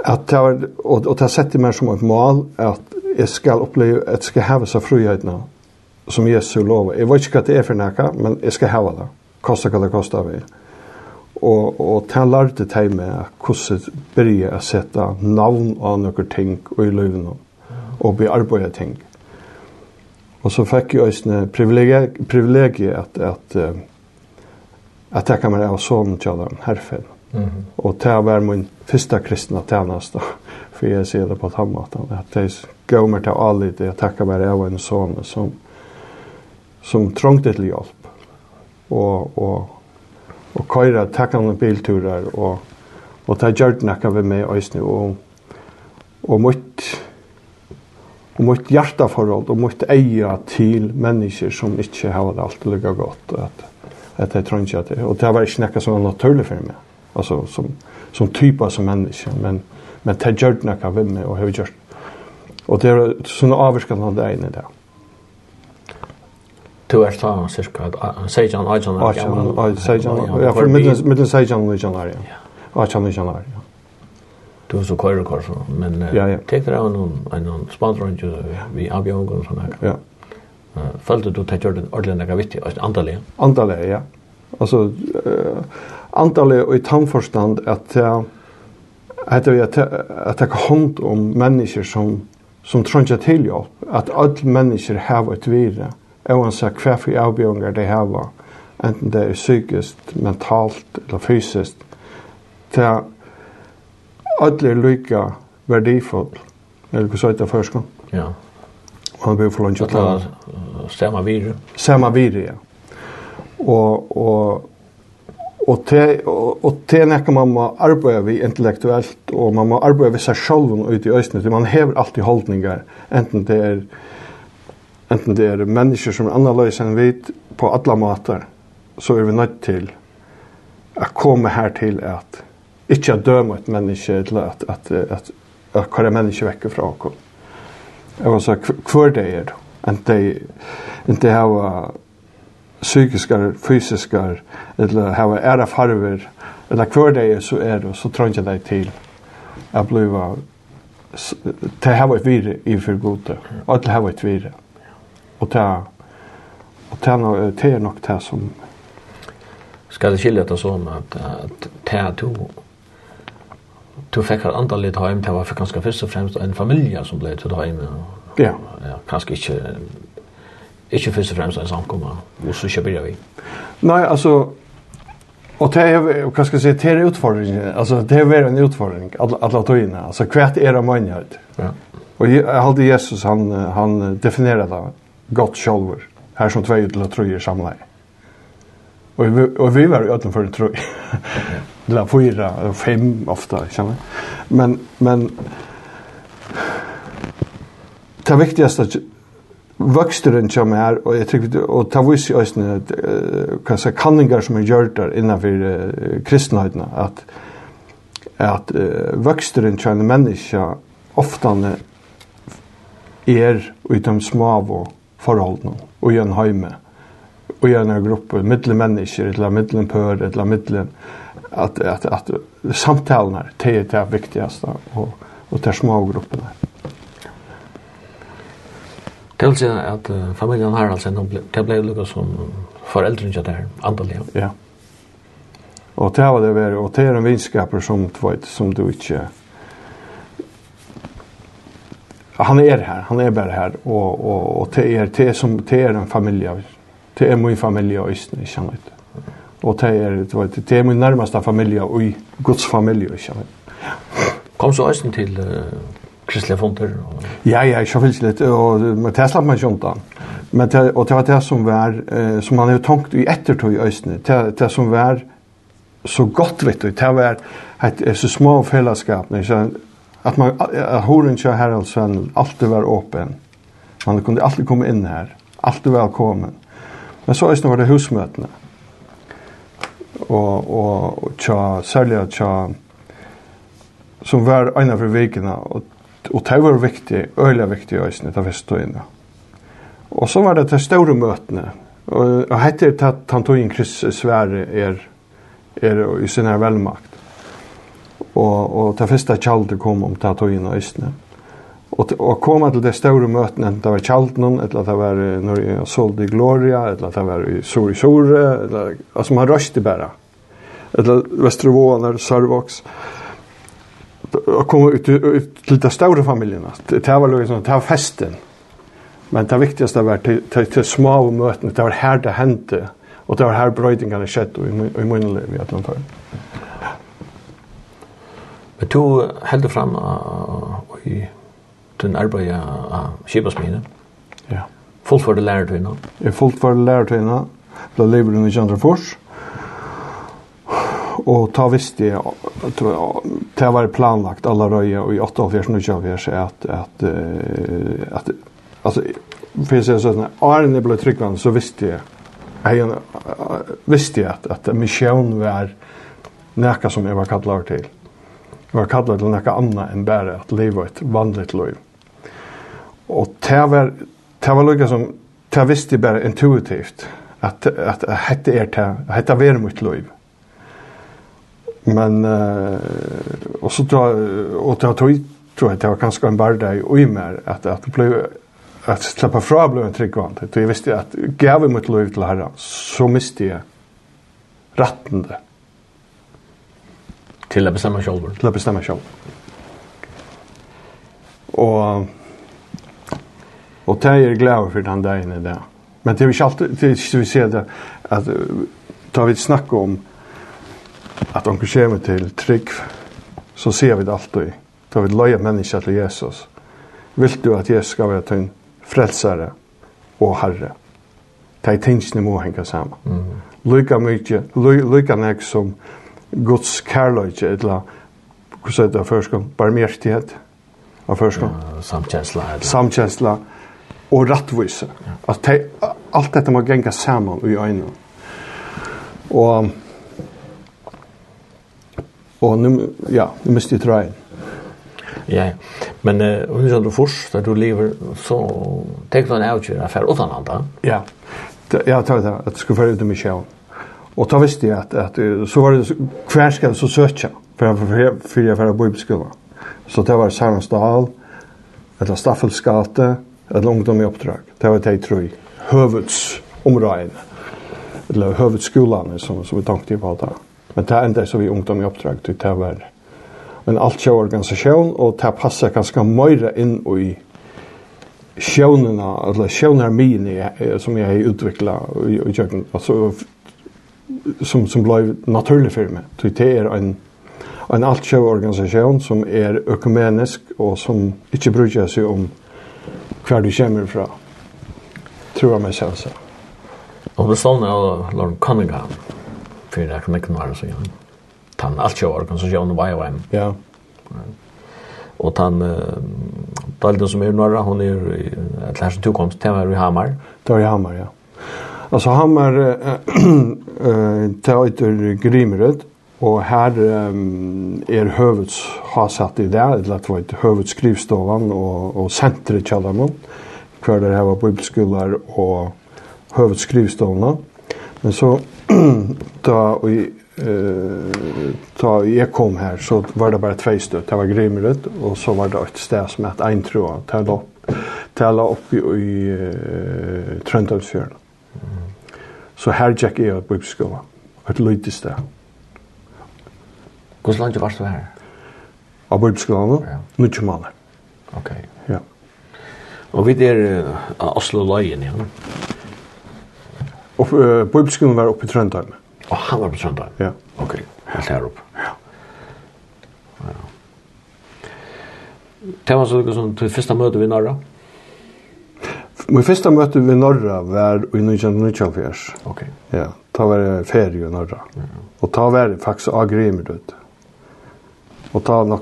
att ta och, og ta sett mig som et mål att jag ska uppleva att jag ska ha så fröjden som Jesus lovar. Jag vet inte hva det är för näka men jag skal ha det. Kosta hva det kostar vi. Og, og til lærte til meg hvordan byrja å sette navn av noen ting i løyvene og bearbeide ting. Og så fikk jeg også privilegiet privilegie at, at, at jeg kan være av sånn til den herfen. Mm. Og til å være min første kristne tjeneste, for jeg sier det på den måten, at jeg går meg til alle det, jeg takker være av en sånn som, som trongte til hjelp. Og, og og køyra takkande bilturar og og ta gjørt nakka við meg eisini og og mot og mot hjartaforhold og mot eiga til mennesker som ikkje har det alt lukka godt at at jeg tror ikke at det og det var ikke nekka sånn naturlig for meg altså som som typa som menneske men men det gjørt nakka við meg og har gjort og det er sånn avvirkan av det ene der Du er ta cirka, seijan, ajan, ajan, seijan, ja, for middelen seijan og ajan, ja, ajan, ajan, ja. Du så køyre kors, men teker av noen, noen spadrund vi avgjong og sånn her. Ja. Følte du til Jordan ordentlig nekka vittig, antallet? Antallet, ja. Altså, antallet og i tannforstand at at vi at taka hånd om mennesker som som trønja til hjelp, at alle mennesker har et vire, oansett hva for avbjørnger de har, enten det er psykisk, mentalt eller fysisk, til alle er lykke verdifull, eller hva så heter først, Ja. Og han blir for lønnsjøtt. Samma vire. Samma vire, ja. Og, og og te og, og te nekka man må arbeida við intellektuelt og man må arbeida við seg sjálvum út i øysnet. Man hever alltid holdningar enten det er enten det er mennesker som er annerledes enn vi på alle måter, så er vi nødt til å komme her til at ikke å døme et menneske til at, at, at, at hva er menneske vekker fra oss. Jeg var så hver det er, enn det, enn det har psykiske, fysiske, eller har ære farver, eller hver det er så er det, så trenger jeg deg til å bli til å ha et vire i for gode, og det har et vire. Mm. Och og och ta det är nok det som ska det skilja det så att att ta to du fikk et andre litt hem det var for ganska först og främst en familj som blev till og, Ja. Ja, kanske inte inte först og främst en samkomma og så kör vi. Nej, alltså Och det er, och vad ska jag säga det är utfordringen. Alltså det är en utfordring alle alla altså Alltså er det manjhet. Ja. Och jeg, hade Jesus han han definerer det gott sjálver. Her som två till att i samleie. Og vi, og vi var ju öten för det tror. Eller fyra, fem ofta, känner. Men, men det viktigaste vöxteren som er, og jeg tycker og ta vis i ösnen hva säga kanningar som er är der innanför uh, kristenheten at, at uh, vöxturen som en människa ofta er utom smav och forholdene og gjør en heime og gjør en gruppe, middelen mennesker, eller middelen pør, eller middelen at, at, at samtalen her, det er det viktigste, og, og det er små gruppene. Det vil si at uh, familien har altså, det ble lukket som foreldrene til der, her, andelig. Ja. Og det var det vært, og det er en vinskaper som, som du ikke han är här, han är bare här och och och det är det som det är en familj. Det er min familj og ist, ikke sant? Og Och det är det var det er min närmaste og och Guds familie, ikke sant? Kom så Østene til uh, Kristelige fonder. Ja, ja, så vill lite och med Tesla man sjunta. Men det och det var det som var som man har tänkt i eftertid i Østene, Det det som var så gott vet du, det var ett så små fällskap när så at man att horen kör här alltid var öppen. Man kunde alltid komma in här. Alltid velkommen. Men så är det var det husmötena. Och och og tja sälja tja som var en för vikene, och og det var viktig, öliga viktig i øyne, det visste du inne. Och så var det det stora mötena. Och hette det at han tog in Kristus Sverre er er i sin välmakt og, og det første kjaldet kom om det togene og østene. Og, og koma til de store møtene, enten det var Kjaltnen, eller det var når jeg solgte i Gloria, eller det var i Sori Sore, eller, altså man røste bare. Eller Vestervåen, eller Sørvoks. Og koma ut, ut til de store familjerna. Det var liksom, det var festen. Men det viktigaste var til, til, til små møtene, det var her det hendte, og det var her brøydingene skjedde i, i munnelivet i Atlantarien. Men du heldur fram og i den arbeid av Kibasmine. Ja. Fullt for det lærer til henne? Jeg fullt for det lærer til henne. Ble lever i Kjandre Fors. Og ta visste jeg, det var planlagt allerede i 88-90 at, at, at, altså, for jeg sier sånn, Arne ble tryggvann, så visste jeg, jeg visste jeg at, at misjon var nekka som jeg var kallar til var kallet til noe annet enn bare at livet et vanligt liv. Og det var, det var lukket som, det visste jeg bare intuitivt, at, at hette er det, hette var mitt liv. Men, uh, og så tror jeg, og det tog, tror jeg det var ganske en barda i ui mer, at, at det ble, at slappa fra ble en tryggvand. Så jeg visste at gav jeg mitt liv til herren, så miste jeg retten det til å bestemme själv. Til å bestemme selv. Og, og det er jeg glad for den dagen i det. Men det er ikke alltid det er vi ser det att da vi ett snack om att onkel kommer til trygg så ser vi det alltid. Da vi løyer mennesker til Jesus. Vil du at Jesus ska vara din frelsere og herre? Det er tingene må henge sammen. Mm. Lycka mycket, lykke nek som Guds kærløyke, eller hva sier det førskånd, barmhjertighet av førskånd. Samkjensla. Samkjensla og rattvise. At te, alt dette må genga saman i øynene. Og og nu, ja, nu miste jeg trøyen. Ja, men uh, hun du først, da du lever, så tenk en avgjør affær utan andre. Ja, ja, jeg tar det, at du skulle føre ut i Michelle. Och da visste jag att, att så var det hver skal jeg så söka för jeg fyra för att bo i skolan. Så det var Sarnsdal, eller Staffelsgate, eller ungdom i uppdrag. Det var det tror jag, huvudsområden. Eller huvudskolan som, som vi tänkte på det. Men det enda så vi ungdom i uppdrag, det var en allt organisation och det passer ganske mera in i sjónuna, eller sjónarmiðni som jeg har utviklet i kjøkken, altså som som blev naturligt för mig. Det är en en altsjøorganisasjon som er økumenisk og som ikke bruker seg om hver du kommer fra. Tror jeg meg selv så. Og det stående av Lorne Cunningham, for det kan ikke være så gjerne. Han altsjøorganisasjonen var jo en. Ja. Og han, Dalden som er i Norra, hun er i Lærsen Tukoms, det var i Hamar. Det var i Hamar, ja. Alltså Hammar eh teater Grimröd och här um, är hövets har satt i där eller var vart hövets skrivstovan och och centret kallar det där var bibelskolor och hövets skrivstovarna. Men så då i eh ta jag kom här så var det bara två stöd. Det var Grimröd och så var det ett ställe som hette Eintro. Tälla upp tälla upp i, i uh, Tröntalsfjärden. Så her gikk jeg på bibelskolen. Et løyte sted. Hvordan langt var du her? Av bibelskolen nå? Ja. Nødvendig mann. Ok. Ja. Og vi er av uh, Oslo Løyen, ja? Og uh, bibelskolen var oppe i Trøndheim. Og han var på Trøndheim? Ja. Ok, helt her oppe. Ja. ja. Det var så lukket som til første møte vi i Norra? Min första möte vid Norra var i 1994. Okej. Okay. Ja, ta var det ferie i Norra. Mm. Och ta var det faktiskt agrimer ut. Och ta nog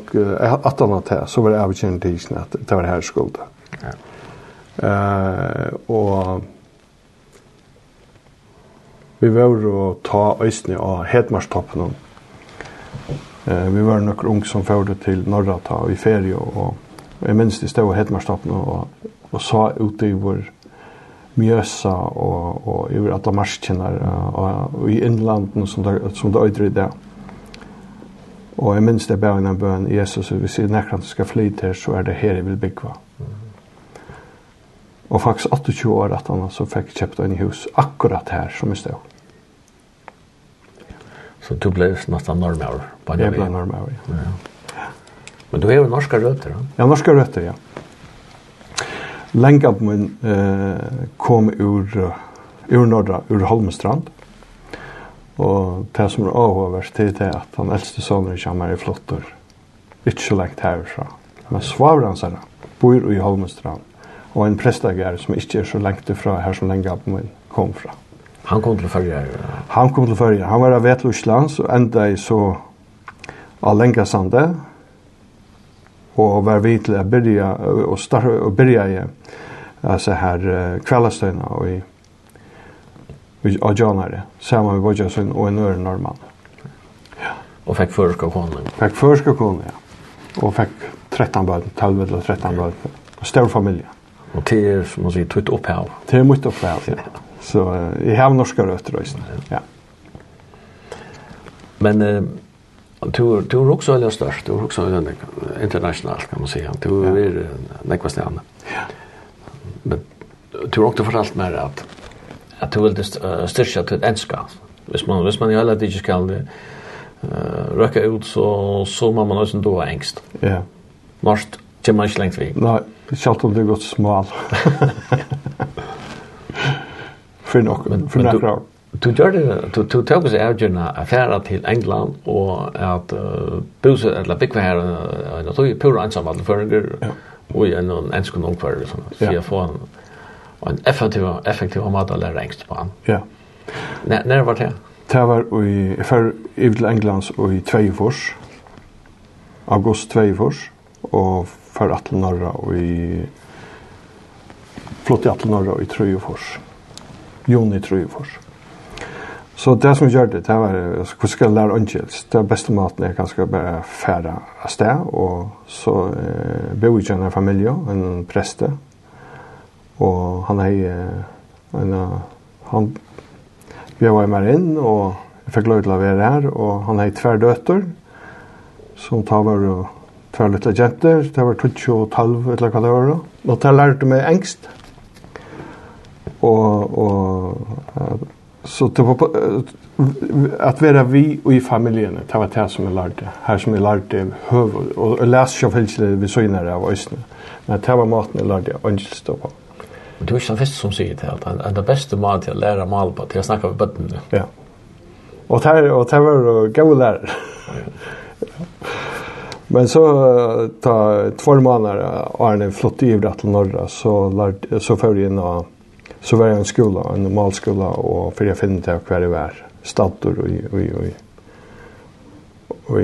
att annat här så var det avkänd tisen att det var här skuld. Ja. Eh och vi var och ta ösnen av Hedmarstoppen. Eh vi var några ung som förde till Norra ta i ferie och Jeg minns de stod i Hedmarstoppen og og så ute i vår mjøsa og, og i vår alle marskjenner og, og i innlanden som det, som det øyder i det. Og jeg minns det bare innan bøn Jesus, hvis jeg nekker han skal fly til, så er det her jeg vil bygge. Og faktisk 28 år at han så fikk kjøpt en hus akkurat her som jeg stod. Så du ble nesten normauer? Jeg ble normal, ja. ja. Men du er jo norska røtter, ja? Ja, norska røtter, ja. Lenga på min eh, kom ur, ur norra, ur Holmestrand. Og det som er avhåverst til det at han eldste sonen kommer i flottor. Ikke så lengt herfra. Men svavranserne bor i Holmestrand. Og en prestager som ikke er så lengt ifra her som lenge på min kom fra. Han kom til Førje? Ja. Han kom til Førje. Han var av Vetloslands og enda i så av Lengasande och var vi till att börja och starta och börja i her här kvällstöna och i vi Janare, samma med Bojasen och en öre norrman. Ja. Och fick förska konen. Fick förska ja. Och fick 13 barn, 12 eller 13 barn. Och stor familj. Og det er som man säger tutt upp här. Det er mycket upp här. Ja. Så i har norska røtter då Ja. Men uh, Tur tur också är störst, tur också är internationellt kan man säga. Tur är näkva stämma. Ja. Men tur också för allt mer att att tur vill styrka till enska. Hvis man hvis man i alla just kan eh röka ut så så man man också då ängst. Ja. Måste till man inte längt väg. Nej, självt om det gått smal. För nog, för några år. Du gjør det, du, du tok oss avgjørende affæra til England, og at uh, buset, eller bygge her, uh, en tog pura ensam alle føringer, og i en ensk og ungkvar, for jeg får en, en effektiv, effektiv måte å lære engst på han. Ja. Når var det? Det var i, jeg fer i til Englands og i Tveifors, august Tveifors, og fer atle norra og i, flott i atle norra og i Trøyfors, juni Trøyfors. Så det som gjør det, det var hvordan skal jeg lære åndkjelst. Det beste maten er kanskje bare fære av sted, og så eh, bor jeg en familie, en preste, og han er en han bjør meg inn, og jeg fikk lov til å være her, og han er tver døtter, som tar var tver lille jenter, det var 20 og 12, eller hva det var da. Og det lærte meg engst, og, og Så det var att vara vi och i familjen, det var det som jag lärde. Här som jag lärde hövud. Och läs jag fälsle vid synare av ösnen. Men det var maten jag lärde angelstå på. Men det var inte den första som säger det. Att den bästa maten jag lärde mig på, det jag snackar med bötten. Ja. Och det var gammal lärare. Men så ta två månader Arne flott i till norra så lärde så förr in och så var jag en skola, en normal skola och för jag finner inte hver det var stator och och och och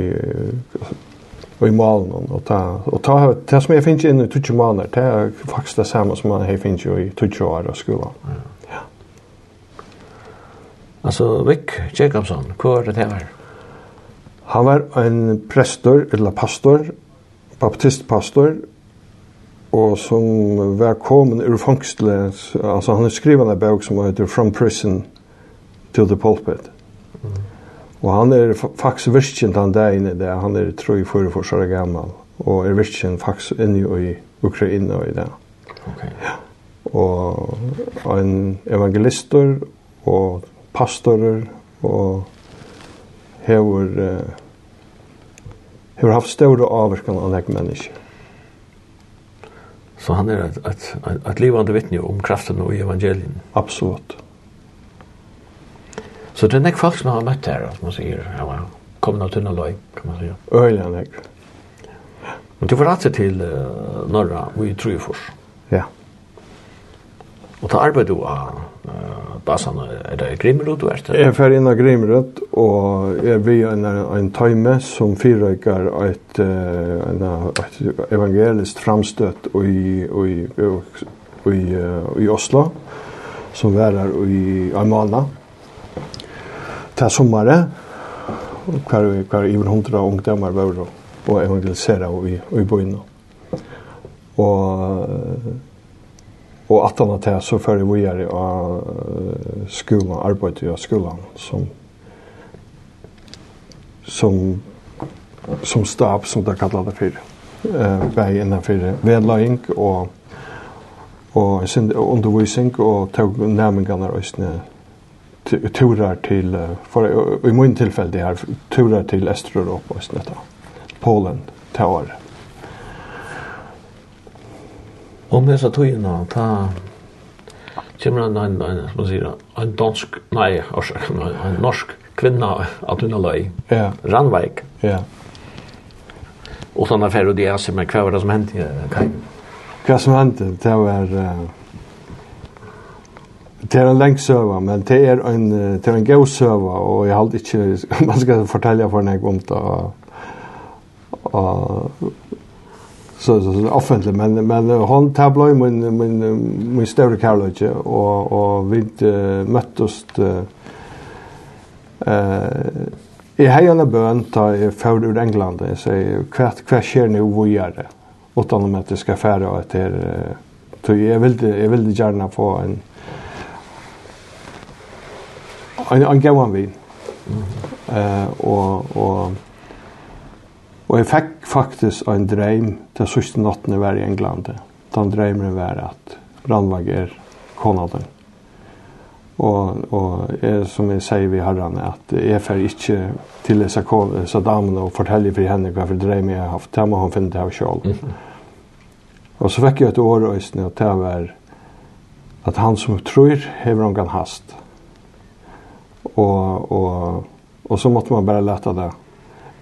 och i malen och ta och ta det som jag finns inne i tutsch månader det är faktiskt det samma som man finns ju i tutsch år och skola. Ja. Alltså Vic Jacobson, hur det här? Han var en prästor eller pastor, baptistpastor og som var kommet ur fangstle, altså han har skrivet en bok som heter From Prison to the Pulpit. Mm. Og han er faktisk virkjent han der inne, der. han er tro i forrige for så gammel, og er virkjent faktisk inne i Ukraina i det. Okay. Ja. Og en evangelister og pastorer og hever, hever haft større avvirkan av nek mennesker. Så han er et, et, et ett livande vittne om kraften og i evangelien. Absolutt. Så det er nek folk som har møtt her, som man sier, ja, ja. Kom av tunna löj, kan man säga. Øyla nek. Men du får rätt til uh, norra och i Trufors. Ja. Og ta arbeid du av uh, basen, er det Grimrud du er til? Jeg er fer inn av Grimrud, og jeg vil en, en time som fyrrøyker et, en, et evangelisk framstøtt i, i, i, i, i Oslo, som var her i Amana, til sommeren, hver, hver i hundra ungdommer var og evangelisere i, i byen. Og Og at han til så fører vi er av skolen, arbeidet i skolen, som, som, som stab, som det kallar det for. Eh, vei innenfor vedløying og, og sin undervisning og tog nærmengene østene turer til, for, i min tilfelle det her, turer til Østeuropa og Østnetta, Polen, til året. Om det så ta... Kjemmer en, en, en, som man sier, en dansk, nei, orsak, en norsk kvinna, at hun er løy. Ja. Randveik. Ja. Og sånn er ferdig, og de er som hva var det som hendte? Hva, hva som hendte, det var... Uh, Det er en lengt søva, men det er en, det er en god søva, og jeg har ikke, man skal fortelle for nek om det, og, og så så, så offentligt men men han tablar min min min större college och och vi uh, möttes eh uh, i hela bön ta för ur England. Jag säger kvart kvart sker nu vad gör det? Utan om att det ska färra och att det så jag vill jag vill gärna få en en en gåvan vin. Eh och och Og jeg fikk faktisk en dreim til sørste natten jeg var i England. Den dreimen var at Randvag er konaden. Og, og jeg, som jeg sier vi herren, at jeg får ikke til disse damene og fortelle for henne hva for dreim jeg har haft. Det må hun finne det av selv. Mm -hmm. Og så fikk jeg et år og øyne at det var at han som tror hever han kan hast. Og, og, og så måtte man bare lette det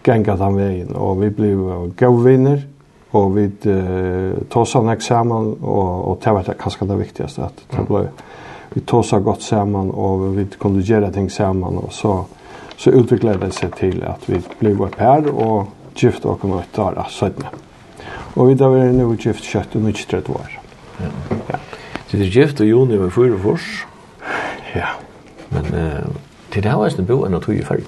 gänga den vägen och vi blev gåvinner och vi eh, tog examen och, och det var kanske det viktigaste att det blev vi tog så gott samman och vi kunde göra ting samman och så så utvecklade det sig till att vi blev ett par och gift och kom ett år södne. Och vi där var nu gift kött och mycket trött var. Ja. ja. Så det gift och juni var för fors. Ja. Men eh, till det här var det bo en och tog i färg.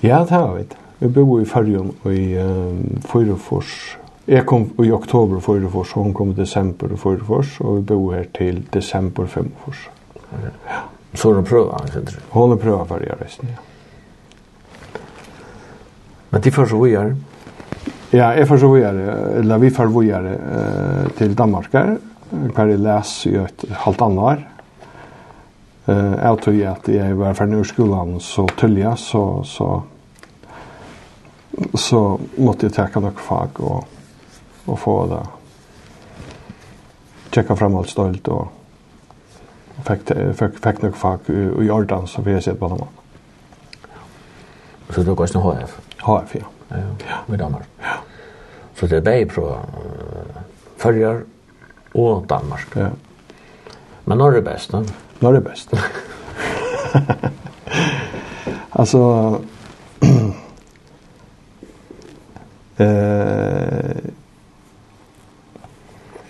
Ja, det har vi. Jeg bor i Färjön i um, Fyrefors. Jeg kom i oktober Fyrfors, og hun kom i desember Fyrfors, og vi bor her til desember Femfors. Okay. Ja. Så hun prøver, han sier du? Hun prøver Färjön resten, ja. Men de får så vi er? Ja, jeg får så vi er, eller vi får vi er uh, til Danmark her, hver jeg leser i et halvt annet år. Uh, jeg tror at jeg var ferdig ur skolen så tølja, så, så så måtte jag ta några fag och, och få det. Checka framåt stolt och fick, fick, fick några fag i, i så vi har sett på dem. Så du går sen HF? HF, ja. Ja, ja. med Danmark. Ja. Så det är bäg på följer och Danmark. Ja. Men när är bäst, då? Norge är bäst. alltså Eh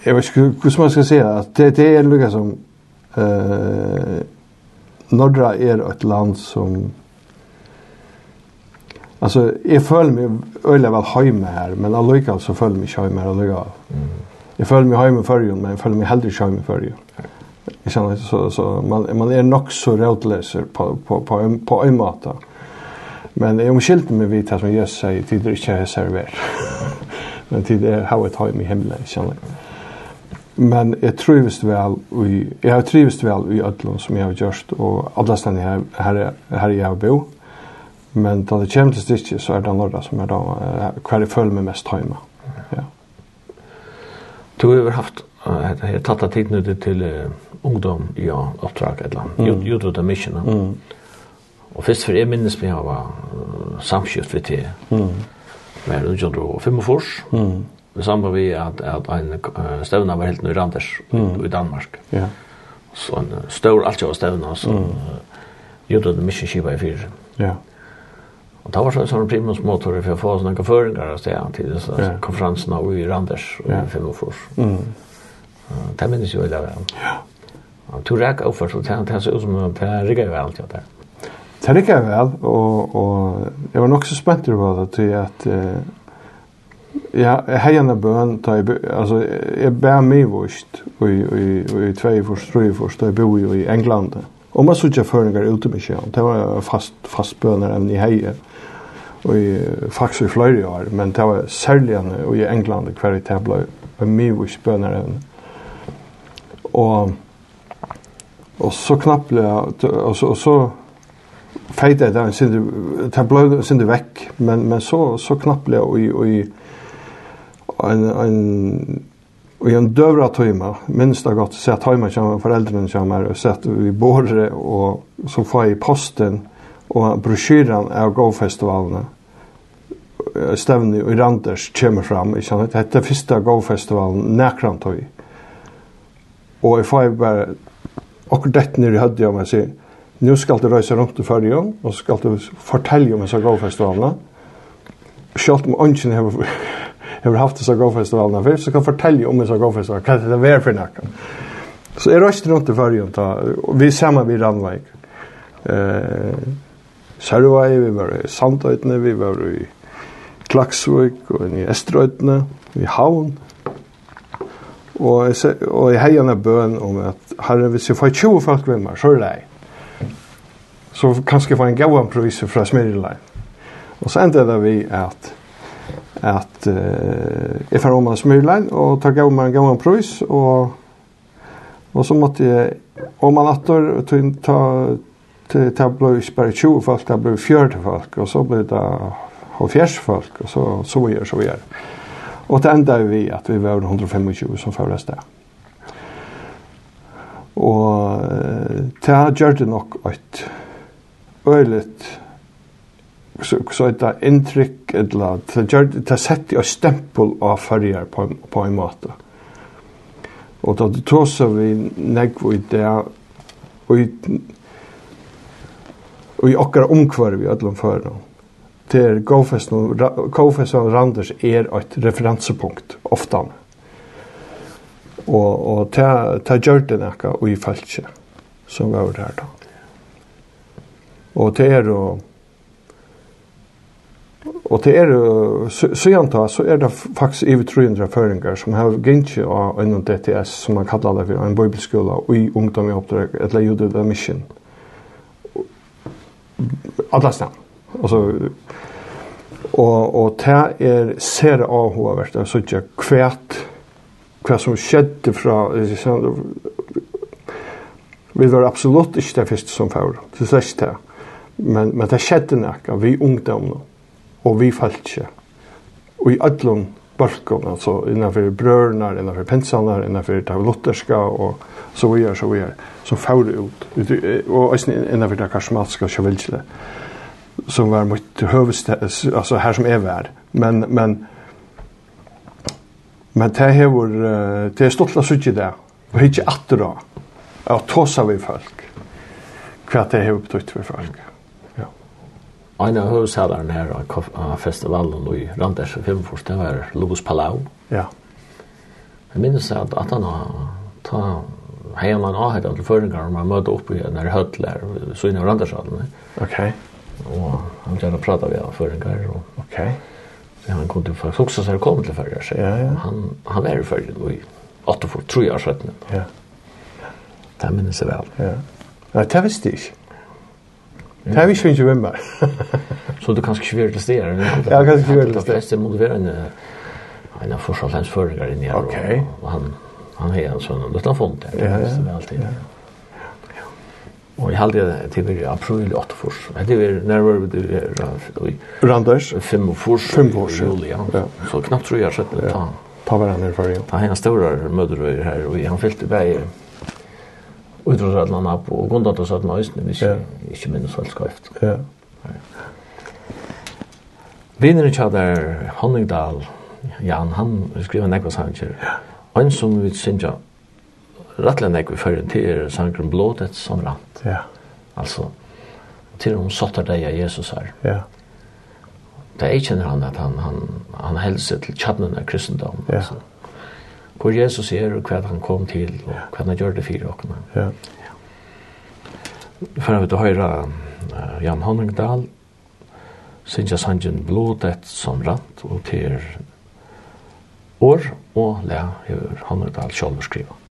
Jag vet inte hur man ska säga att det, det är lika som eh Nordra är ett land som Alltså jag följer mig öle väl hemma här men alluga så följer mig hemma här alluga. Mm. Jag följer mig hemma för men jag följer mig hellre hemma ju. Jag känner så så man man är nog så rotlös på på på på en, på en måte. Men jag omskilt mig vid att man gör sig tid det inte är server. Men tid det är how it home i himlen känner. Men jag trivs väl i jag har trivs väl i Ötlund som jag har gjort och alla ställen här här här jag bor. Men då det kommer till stitches så är det några som är då kvar i följ med mest hemma. Ja. Du har haft det här tatta tid nu till ungdom i ja uppdrag eller. Mm. Gjorde du det missionen? Mm Og først for jeg minnes vi har samskjøtt vi det. Mm. Men det gjør det fem fors. Mm. Det samme vi at, at en støvna var helt nøyre Anders mm. i Danmark. Ja. Så en stor alt jeg støvna, så mm. gjorde det mye skiva i fyr. Ja. Og da var det sånn primusmotor for å få sånne føringer av stedet til disse ja. konferansene i Randers og ja. fem og fors. Mm. Det minnes jo i det. Ja. Og tog rekk overfor, så det ser ut som det rikker jo alt det der. Det gikk jeg vel, og, og jeg var nok så spent på det til at uh, ja, jeg har en bøn, ta jeg, altså, jeg bæ meg vårt, og i tvei for tre for, da jeg bor jo i England. Og man sutja føringar ute med kjøn, det var fast, fast bønner enn i heie, og i, faktisk i flere år, men det var særlig enn i England, hver i tabla, og mye vårt bønner enn. Og, og så knapple, og så, og så fejde där sen det tablå sen det veck men men så så knappliga och i och i en en och en dövra tøyma, minst har godt, sett tøyma som föräldrarna som og sett vi borde och så får i posten och brosjyren av go festivalen stävni i Randers kommer fram i sånt detta första go festivalen näkrant tøy. Og och i får bara och det när i hade jag man sier, nu skal du røysa rundt i fyrrjum, og så skal du fortelle om disse grovfestivalene. Selv om ønsken har, har haft disse grovfestivalene før, så kan du fortelle om disse grovfestivalene, hva er det er for noe. Så jeg røysa rundt i fyrrjum, og vi saman vid Randveik. Eh, Sørvei, vi var i Sandøytene, vi var i Klaksvøk, og i Estrøytene, i Havn. Og, jeg, og jeg heier en bøn om at herre, hvis jeg får 20 folk med meg, så er det så kanskje får en gauan prøys fra Smyrila. Og så endte det vi at at uh, jeg får om en smyrlein og tar gav en gav en prøys og, og så måtte jeg om man attor ta til det ble bare 20 folk, det ble 40 folk og så ble det 70 folk og så så vi gjør så vi gjør og det enda vi at vi var 125 som fører sted og det gjør det nok et øyligt så så ett intryck ett lat så jag det sätter jag stämpel av färger på på en måte. Och då det tog så vi nägg vi där och i och i okkar omkvarv i öllum förna. Det är Gofest och Gofest och Randers är ett referenspunkt ofta. Och och ta ta gjort det näka och i falske som var där då. Og det er og Og det er, siden da, så er det faktisk over 300 føringer som har gynnsi av en DTS, som man kallar det for en bibelskola, og i ungdom i oppdrag, eller jude the mission. Alla snem. Altså, og, og det er ser avhåvert, altså ikke kvært, hva som skjedde fra, vi var absolutt ikke det første som før, det er slett det men, men det skjedde nekka vi ungdomna og vi falt ikke Og i öllum balkon altså innanfyr brørnar, innanfyr pensanar, innanfyr lutherska og så vidare, så vidare, som fævde ut. Og innanfyr det karismatiska kjavilsle, som var mot høvestes, altså her som er vær. Men, men, men det hevur, det er stortla sutje det, og ikke atter da, og tåsa vi folk, hva det hevur betytt for folk. Mm en av høvsæderen her av festivalen i Randers og Filmfors, det var Lobos Palau. Ja. Jeg minnes at, at han har ta hei man av hette til føringar, om han møtte opp i en høtler, så inn i Randersalen. Ok. Og han gjerne prata vi av føringar. Og, ok. Så han kom til faktisk også, så han kom til føringar. Ja, ja. Han, han er i føringar i 8 for 3 år 17. Ja. Det minnes jeg vel. Ja. Nei, det visste jeg ikke. Det har vi ikke ikke med Så du kanskje ikke vil til steder? Ja, kanskje ikke vil til steder. De fleste må være en, en av forskjellens føringer inni her. Ok. Og han, han har en sånn, løttafond der. Ja, ja. det. Ja, ja. Alltid. Ja. Og jeg halde det til vi april 8 fors. Det er nærmere vi er i Randers. 5 fors. 5 fors. Juli, ja. Så knappt tror jeg har sett det. Ta, ta hverandre for jo. Ta henne store mødre her, og han fyllte bare utrosatlan på og grundatosatlan øyne, hvis jeg ikke minnes velskrift. Ja. Vinner ikke hadde Honningdal, Jan, han skriver nekva sanger. Ja. Han som vi synger rettelig nekva fyrir til er sangren Blådet som rant. Ja. Altså, til hun satt deg av Jesus her. Ja. Det er ikke han at han, han, han helser til kjadnen av kristendom. Ja. Altså hvor Jesus er og hva han kom til og hva han gjør det for dere. Ja. For jeg vil høre uh, Jan Honningdal synes jeg sangen blodet som rant og til år og le Jan Honningdal selv skriver.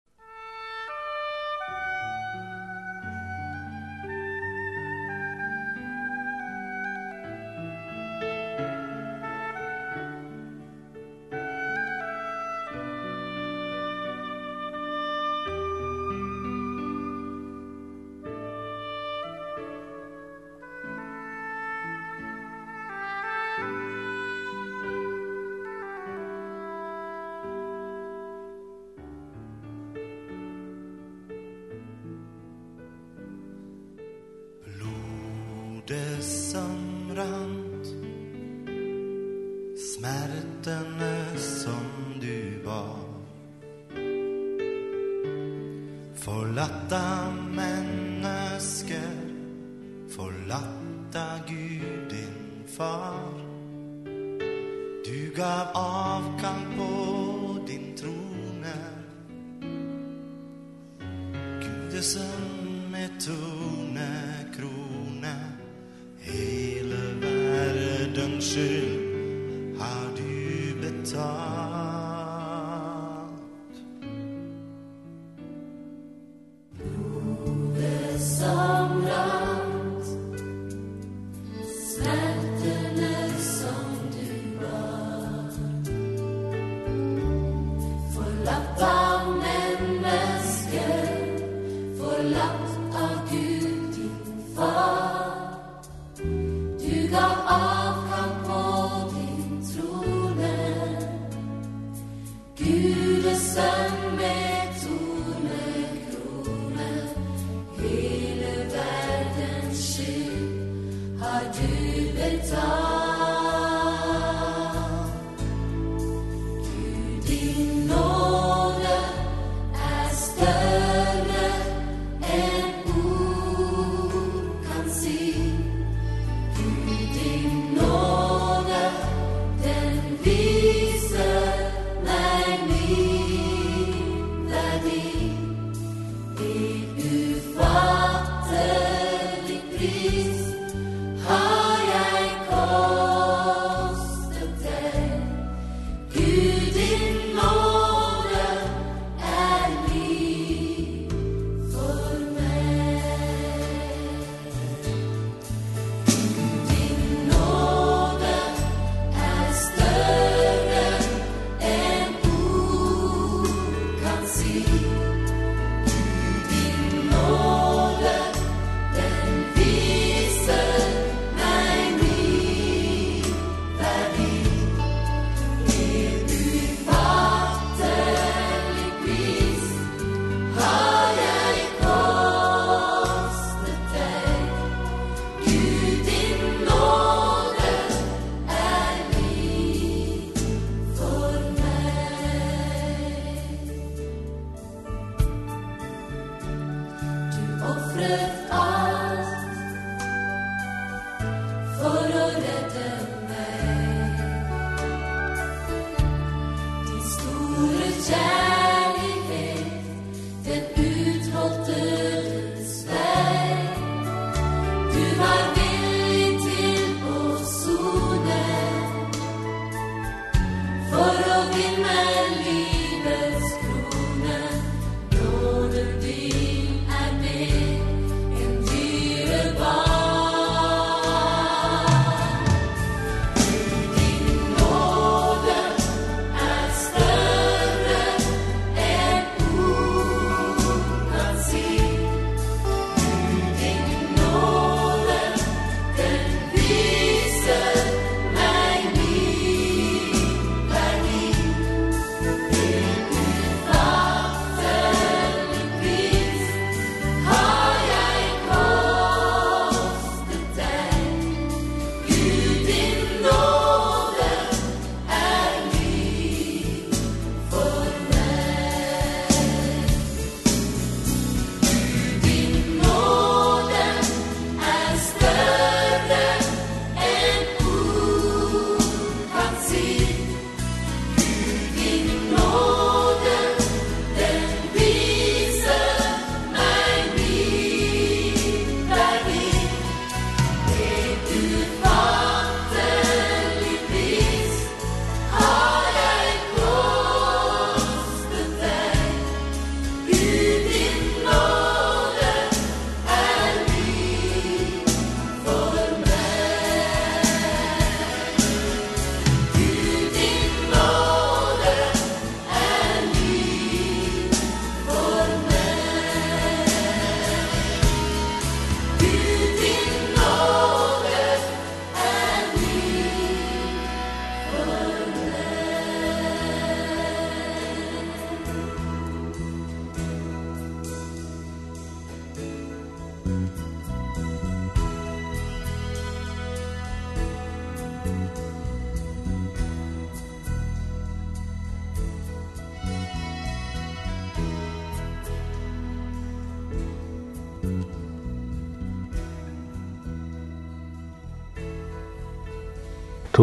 peace.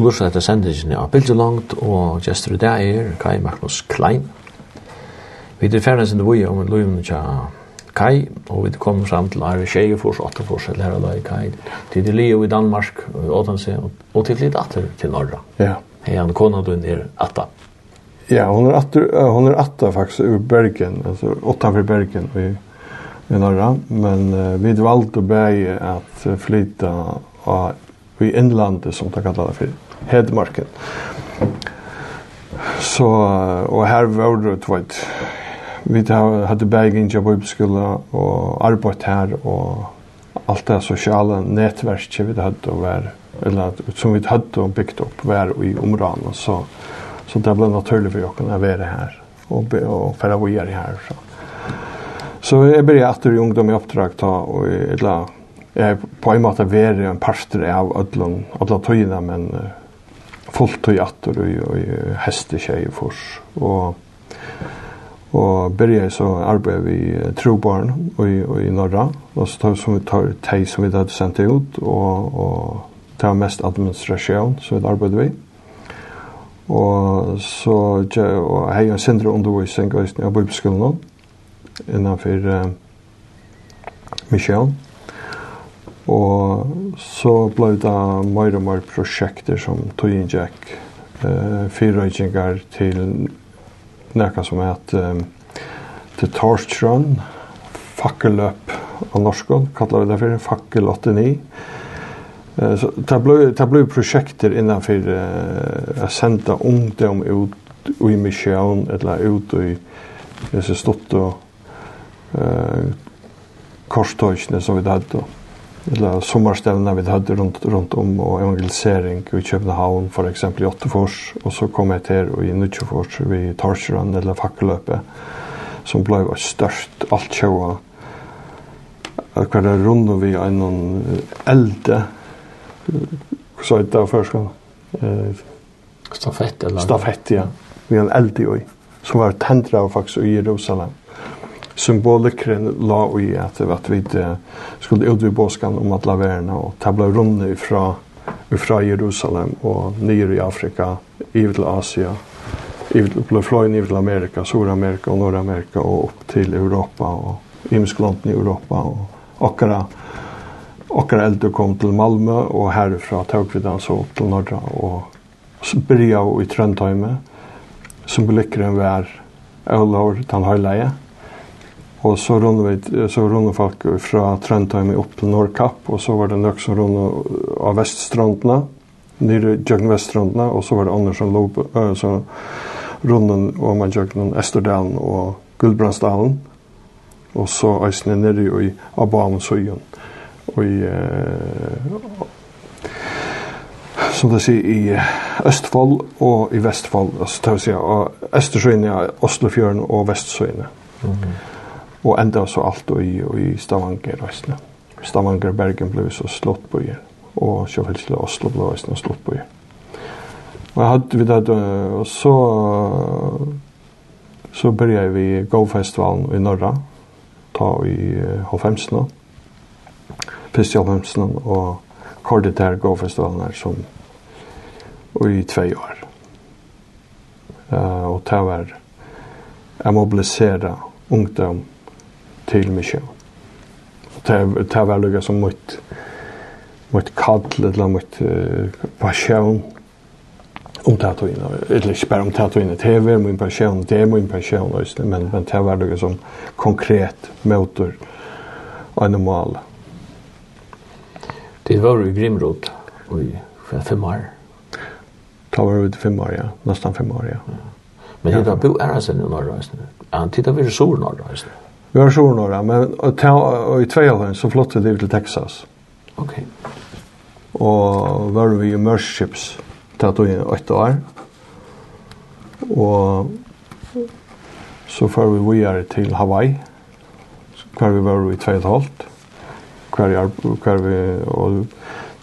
Du lurer etter sendingen av Bildelangt, og gestur i dag er Kai Magnus Klein. Vi er ferdig sin vui om en til Kai, og vi kommer fram til Arve Tjeje fors, åtta fors, eller her i Kai, til de lio i Danmark, og og til litt atter til Norra. Ja. Hei, han kona du er atta. Ja, hon er atter, uh, hon er atta faktisk ur Bergen, altså åtta Bergen, i i norra, men uh, vi valgte å beie at flytta av, i innlandet, som det kallar det for. Hedmarken. Så, og her var det, du vet, vi hadde begge inn til bibelskolen og arbeidt her og alt det sosiale nettverket vi hadde å være, eller som vi hadde og bygd opp var i områdene. Så, så det ble naturlig for oss å være her og, og fære videre her. Så. Så jeg ble etter i ungdom i oppdrag ta, og jeg, eller, jeg på en måte være en parster av ødlån, alle tøyene, men uh, fullt og jatter og, og heste tjej i fors. Og, og började så arbeidde vi trobarn og, og i norra, og så tar vi som vi tar teg som vi hadde sendt ut, og, og det var mest administrasjon som vi arbeidde vi. Og så og hei en sindre undervisning av bibelskolen innenfor uh, Michel. Og så ble det mer og mer prosjekter som tog inn Jack eh, fyrrøykingar til nekka som heter eh, til Torstrøn, fakkeløp av norskål, kallar vi det for, fakkel 89. Eh, så det ble, det ble prosjekter innenfor eh, å sende ungdom ut i misjon, eller ut i disse stått og eh, korstøysene som vi hadde. Og eller sommarstevna vi hadde runt, runt om och evangelisering i Köpenhamn för exempel i Åttefors och så kom jeg til och i Nutsjefors vi Torsjön eller fakkeløpet, som blev størst, allt tjoa akkurat er rundt vi en någon så så det där först eh stafett eller? Stafett ja. Vi en äldre oj som var tändra faktisk i Jerusalem symbolikren la i at, at vi skulle ut i båskan om at laverna og tabla runde ifra, ifra Jerusalem og nere i Afrika, i til Asia, ivet fløyen i til Amerika, Sur-Amerika og Nord-Amerika og opp til Europa og imsklånden i Europa og okkara okkara eldur kom til Malmö og herifra tog vi den så opp til Norra og byrja i Trøndheime symbolikkeren var Ølår, den høyleie, Og så runde, vi, så runde folk fra Trondheim opp til Nordkapp, og så var det nok som runde av Veststrandene, nere Jøgn Veststrandene, og så var det andre som lå øh, så runden om man Jøgn Esterdalen og Guldbrandsdalen, og så eisene nere i Abamusøyen, og i, eh, som det sier, i Østfold og i Vestfold, altså det vil si, og Østersøyene, Oslofjøren og Vestsøyene. Mm -hmm og enda så alt og i, og i Stavanger resten. Stavanger Bergen ble så slått på igjen, og Sjøfelsle Oslo ble resten slått på igjen. Og jeg hadde vi det, og så, så begynte vi Go-festivalen i Norra, ta i H5-sene, i H5-sene, og kordet der Go-festivalen her som, og i tvei år. Uh, og det var, jeg mobilisere ungdom til mig det det var lugga som mot mot kall eller mot passion om tatuina. Eller ikke bare om tatuina det er min passion, det er min passion just men men det var lugga som konkret motor og animal. Det var ju grimrod i fem år. Ta var ut fem år, ja. nesten fem år, ja. Men det var bo är alltså i norra. Han tittar vi så norra. Vi har sjor några, men och i två år så flyttade vi till Texas. Okej. Og Och var vi i Merchips tatt och in åtta år. Och så får vi vidare till Hawaii. hver vi var i två og halvt. Kvar, kvar vi, och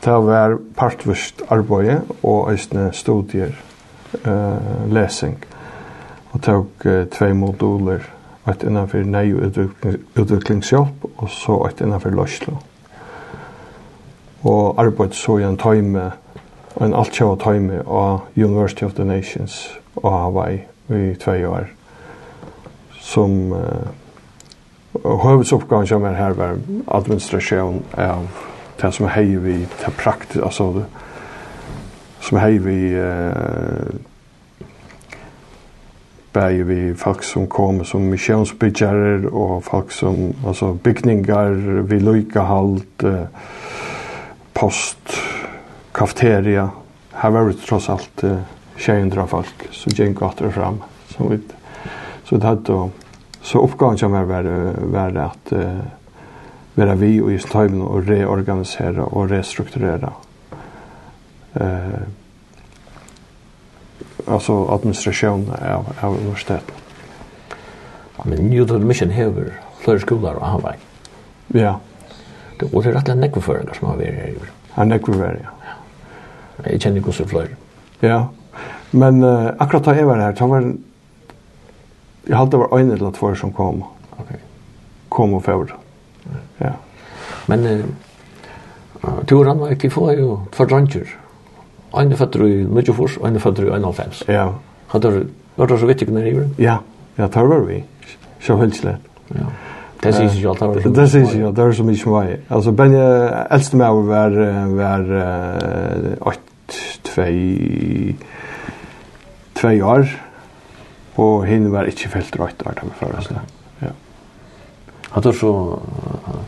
det var partvist arbete och östne studier, eh, läsning. Och tog uh, två moduler et innanfor nei- og utviklingshjelp, og så et innanfor løslo. Og arbeid så i en tøyme, en altkjava tøyme av University of the Nations og Hawaii i tvei år, som uh, høvesoppgaven som er her var administrasjon av det som er hei vi til praktisk, altså det, som hei vi uh, bæði við folk som kom som missionsbyggjarar og folk som altså bygningar við uh, post kafeteria. Har vært tross alt 600 folk som gikk åter fram. Så vi så det hadde så oppgaven som var var at vera vi og i støymen og reorganisera og restrukturera eh alltså administration av av universitet. Men Newton Mission hever flere skoler og Hawaii. Ja. Det var rett og slett føringar som har vært her. Ja, nekveføringar, ja. Jeg kjenner ikke så flere. Ja, men uh, akkurat da jeg var her, da var jeg det var en eller två som kom. Okay. Kom og fjord. Ja. Men uh, turen var ikke få jo for dranger en fatter i Nudjefors, en fatter i 91. Ja. Hadde du, var det så vitt ikke nær i? Ja, ja, tar var vi. Så helt. Ja. Det syns ikke alt, det var så Det syns ikke det så mye som var. Altså, Benny, eldste med var, var, var, 8, 2, 2 år, og henne var ikke felt rødt år, det var Har du så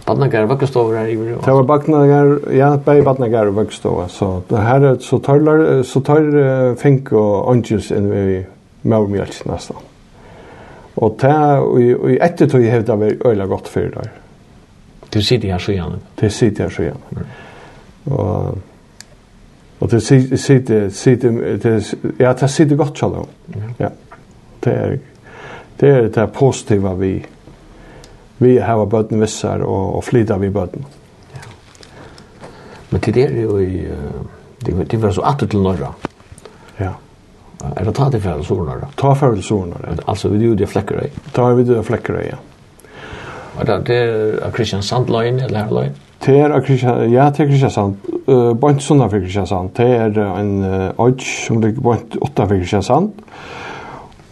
badnagar vakkstover här i Vyrå? Det var badnagar, ja, bara badnagar och vakkstover. Så det här är så tar, så tar uh, fink och ångjus än i mörmjölts nästan. Och det, och i ett tog jag hävdar vi öjla gott för det där. Det sitter här så gärna. Det sitter här så gärna. Och Och det sitter sitter sitter, det ja det sitter gott så Ja. Det är det är det positiva vi vi har bøtten vissar og, og flyta vi bøtten. Ja. Men til det er jo i, det, det var så atter til norra. Ja. Er det ta til færre norra? Ta færre solnorra. Altså, vi gjør det flekkerøy? Ta vi det flekkerøy, ja. Og det, det er av Kristian Sandløyen, eller herløyen? Det er av Kristian, ja, det er Kristiansand. Uh, bant sunna for Kristiansand. Det er en uh, ødj som ligger bant åtta for Kristiansand.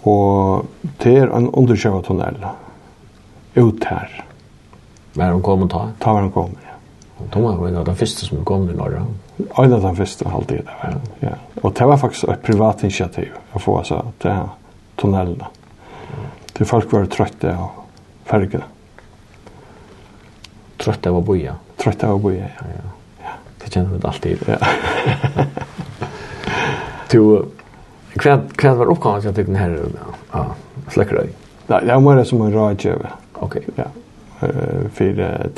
Og det er en undersjøvetunnel. Ja ut her. Var hun kommet da? Da var hun kommet, ja. Da var en av de første som kom i Norge. En av de første halvdige, det var ja. Og det var faktisk et privat initiativ å få altså, til tunnelene. Til folk var trøtte og fergene. Trøtte av å bo. Trøtte av å bo, ja. ja. ja. Det kjenner vi alltid. Ja. du, hva, hva var oppgaven til den her ja, slækkerøy? Nei, det var mer som en rådgjøver. Okej, okay, ja. Eh för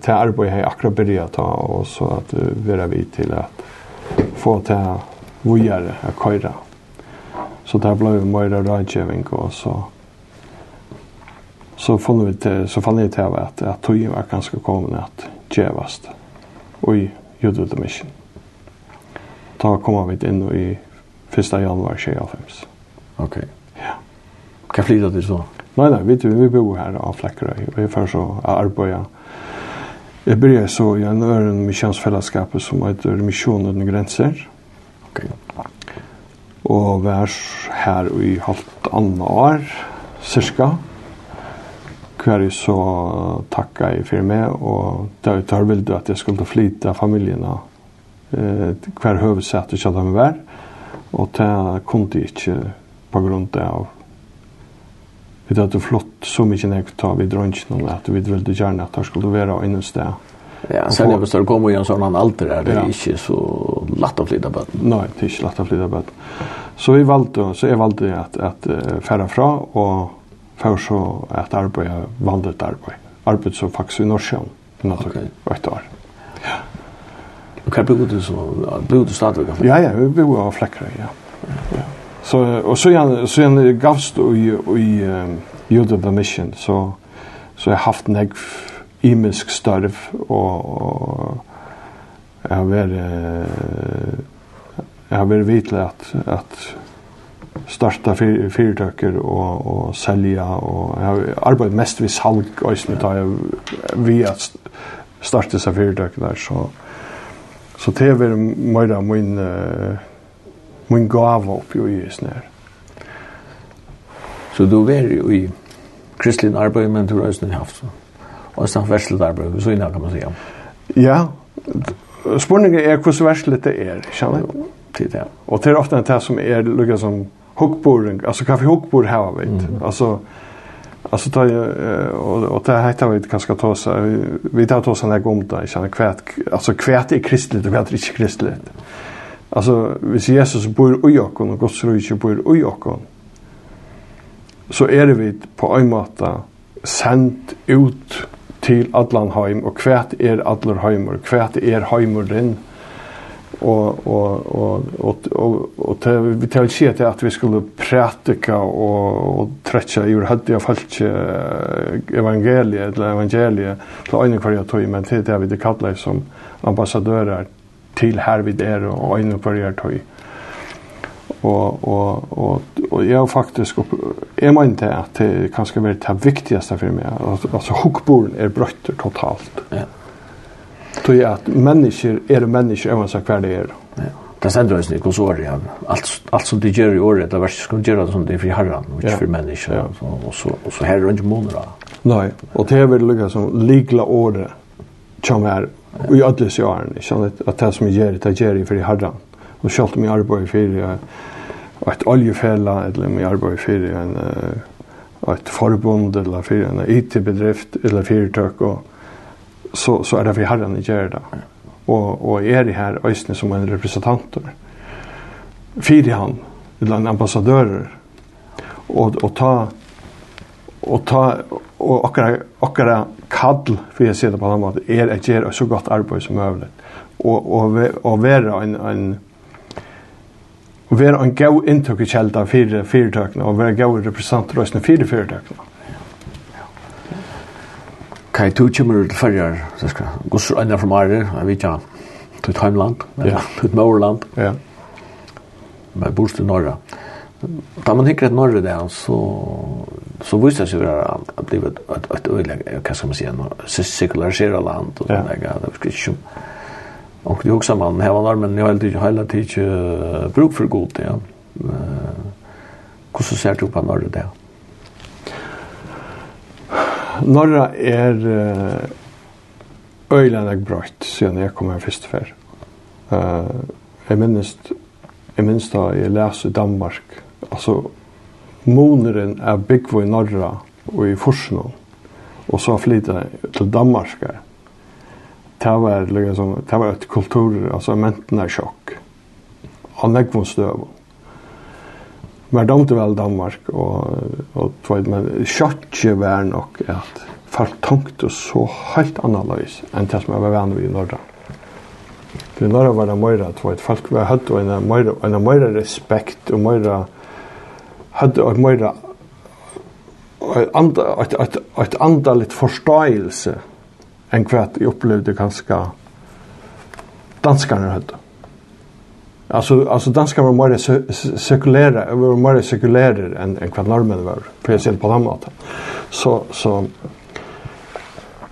till arbete har akra börja ta och så att vara vi till att få ta vidare att köra. Så där blev mer rådgivning och så så fann vi till, så fann jag till att att tog var ganska kommen att gevast. Oj, gjorde det mission. Ta komma vi in i 1 januari 2025. Okej. Okay. Ja. Kan flyta det så. Nei, nei, vi, vi bor her av Flekkerøy, og jeg får så arbeid. Jeg började så i en øren misjonsfellesskap som heter Misjon uten grenser. Ok. Og vi er her i halvt annet år, cirka. Hver jeg så takka jeg for meg, og da jeg tar vildt at jeg skulle flytta familien av eh, hver høvesett ikke hadde med vær. Og det kunne jeg ikke på grunn av vi hade det flott så mye nek ta vi vid drönchen at vi ville gjerne at det skulle være inne sted. Ja, sen när vi står kommer ju en sån annan alter det ja. ikke så latt å flytta på. Nei, det er ikke lätt å flytta på. Så vi valgte, så jeg valgte at, at uh, färra fra og för så at arbeta valde ett arbeid. Arbete som faktiskt i Norrsjön. Okej. et år. Ja. Hva kan du så bo du stadigvæk? Ja, ja, vi bor av Fläckra, ja. Ja. Så och så jag så en gavst i i i Youtube mission så så jag haft en imisk starv och jag har jag har varit vitlig att att starta fyrtöker och och sälja och jag har arbetat mest vid salg och så tar jag via starta så fyrtöker där så så det är väl mer min min gava oppi og just nær. Så du var jo i kristelig arbeid, men du har også haft så. Og en verslet arbeid, så innan kan man säga. Ja, spurningen er hvordan verslet det er, kjenner du? Tid, ja. Og det er ofte en som er lukket som hukkboring, altså kaffe hukkbor her, vet. du. Altså, Alltså ta och och det heter vi kanske ta så vi tar ta såna gomta i kvät kvärt alltså kvärt är kristligt och kvärt är inte kristligt. Alltså, hvis Jesus bor i oss och Guds rike bor i oss så är er vi på en måte sendt ut til allan heim og kvært er allar heimur, kvært er heimur din. Og og og og og, og til, vi tel sjá til at vi skulle prætika og og trekkja i høtti av folk evangeliet eller evangeliet til ein kvar tog, men til det vi det kallar som ambassadører, til her vi der og øyne på det tøy. Og, og, og, og jeg har faktisk, jeg mente at det kan skal være det viktigste for meg, altså hukkboren er brøtter totalt. Ja. Tøy at mennesker er mennesker, jeg vet hver det er. Ja. Det sender oss i konsorien. Alt, alt som de gjør i året, det verste skal de gjøre det som de er for herren, og ikke ja. for mennesker. Ja. Og, og, så, og så her er det ikke måneder. Nei, og det er vel lykket som ligla året, som er i alle sjøren, ikke sant? At det som jeg gjør, det gjør jeg for i herren. Og selv om jeg arbeider for et oljefelle, eller om jeg arbeider for en, et forbund, eller for en IT-bedrift, eller fyrtøk, og så, så er det for herren jeg gjør det. Og, og jeg er her øyne som en representanter. Fyre han, eller en ambassadører, og, og ta og ta og okkara okkara kall for jeg sier det på en måte er at gjøre så godt arbeid som mulig og og og være en en og være en god inntøk i kjelda for fyrirtøkene, og være god representanter også for fyrirtøkene. Kai, du kommer til fyrir, så skal jeg gå så enda fra Mare, jeg vet ikke, til et heimland, til et Ja. men jeg bor til Norra. Ja. Da man hikker et norre det, så, så viser det seg at det blir et, et et øyelig, hva skal man si, en sekulariseret land, og ja. det er ikke som, og det er også man, her var normen, jeg har alltid heller ikke bruk for god, ja. Hvordan ser du på norre det? Norra er uh, øyelig brøyt, siden jeg kom her først før. Uh, jeg minnes, jeg minnes da jeg leser Danmark, altså moneren er byggvo i Norra og i Forsno og så flytta til Danmark. Det var liksom det var ett kultur alltså mentna chock. Han lägg von stöv. Men de väl Danmark och och två men chockje var nog att fast tankt och så helt analys än det som jag var van vid i norra. För norra var det mer att folk var hött och en mer en mer respekt och mer hadde et mer et andalit forståelse enn hva jeg opplevde ganske danskarna hadde. Alltså alltså danskar var mer sekulära, var mer sekulära än än vad norrmän var. Precis på den måten. Så så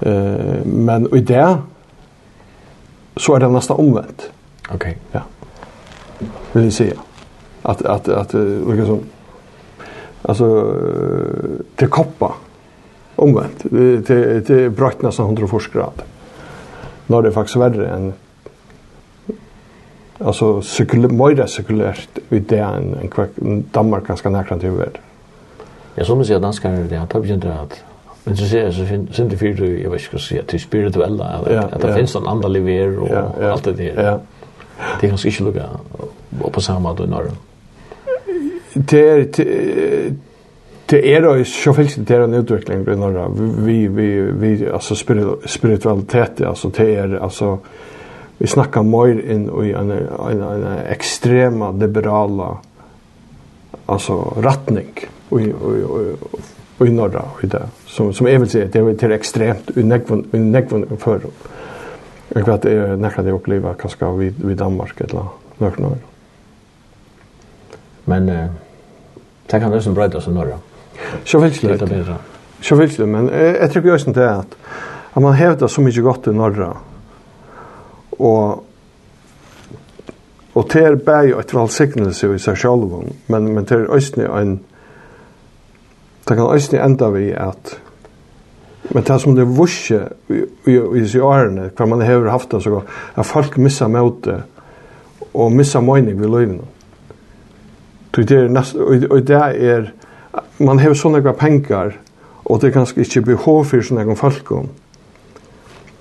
eh men i det så är det nästan omvänt. Okej. Okay. Ja. Vill säga att att att liksom alltså till koppa omvänt till till brakt nästan 140 grad. När det är faktiskt värre än alltså cykel mer cirkulärt vid det än en kvack Danmark ganska nära till värld. Ja, som man säger danskar det har tagit att Men så ser jag så finns det för jag vet inte så att det spirituella att det finns en annan ver och allt det där. Det kan sig inte lugga på samma då norr det det är då så fällt det är en utveckling i norra vi vi vi alltså spiritualitet alltså det är alltså vi snackar mer in i en en en extrema liberala alltså riktning och och i norra i det. Som som är väl det är till extremt unekvon unekvon för jag vet är nästa det uppleva kanske vid vid Danmark eller något Men Det kan nesten brøyde oss i Norge. Så vil ikke det bedre. Så vil det, men jeg tror ikke det er at at man hevder så mye godt i Norge og og det er bare et valgsignelse i seg selv men, men det er østene en det kan østene enda vi at men det som det vursi i, i, i seg årene hva man har haft det så godt at folk missa møte og missa møyning ved løyvene Det är näst och det är man har såna några pengar och det kanske inte behov för såna folk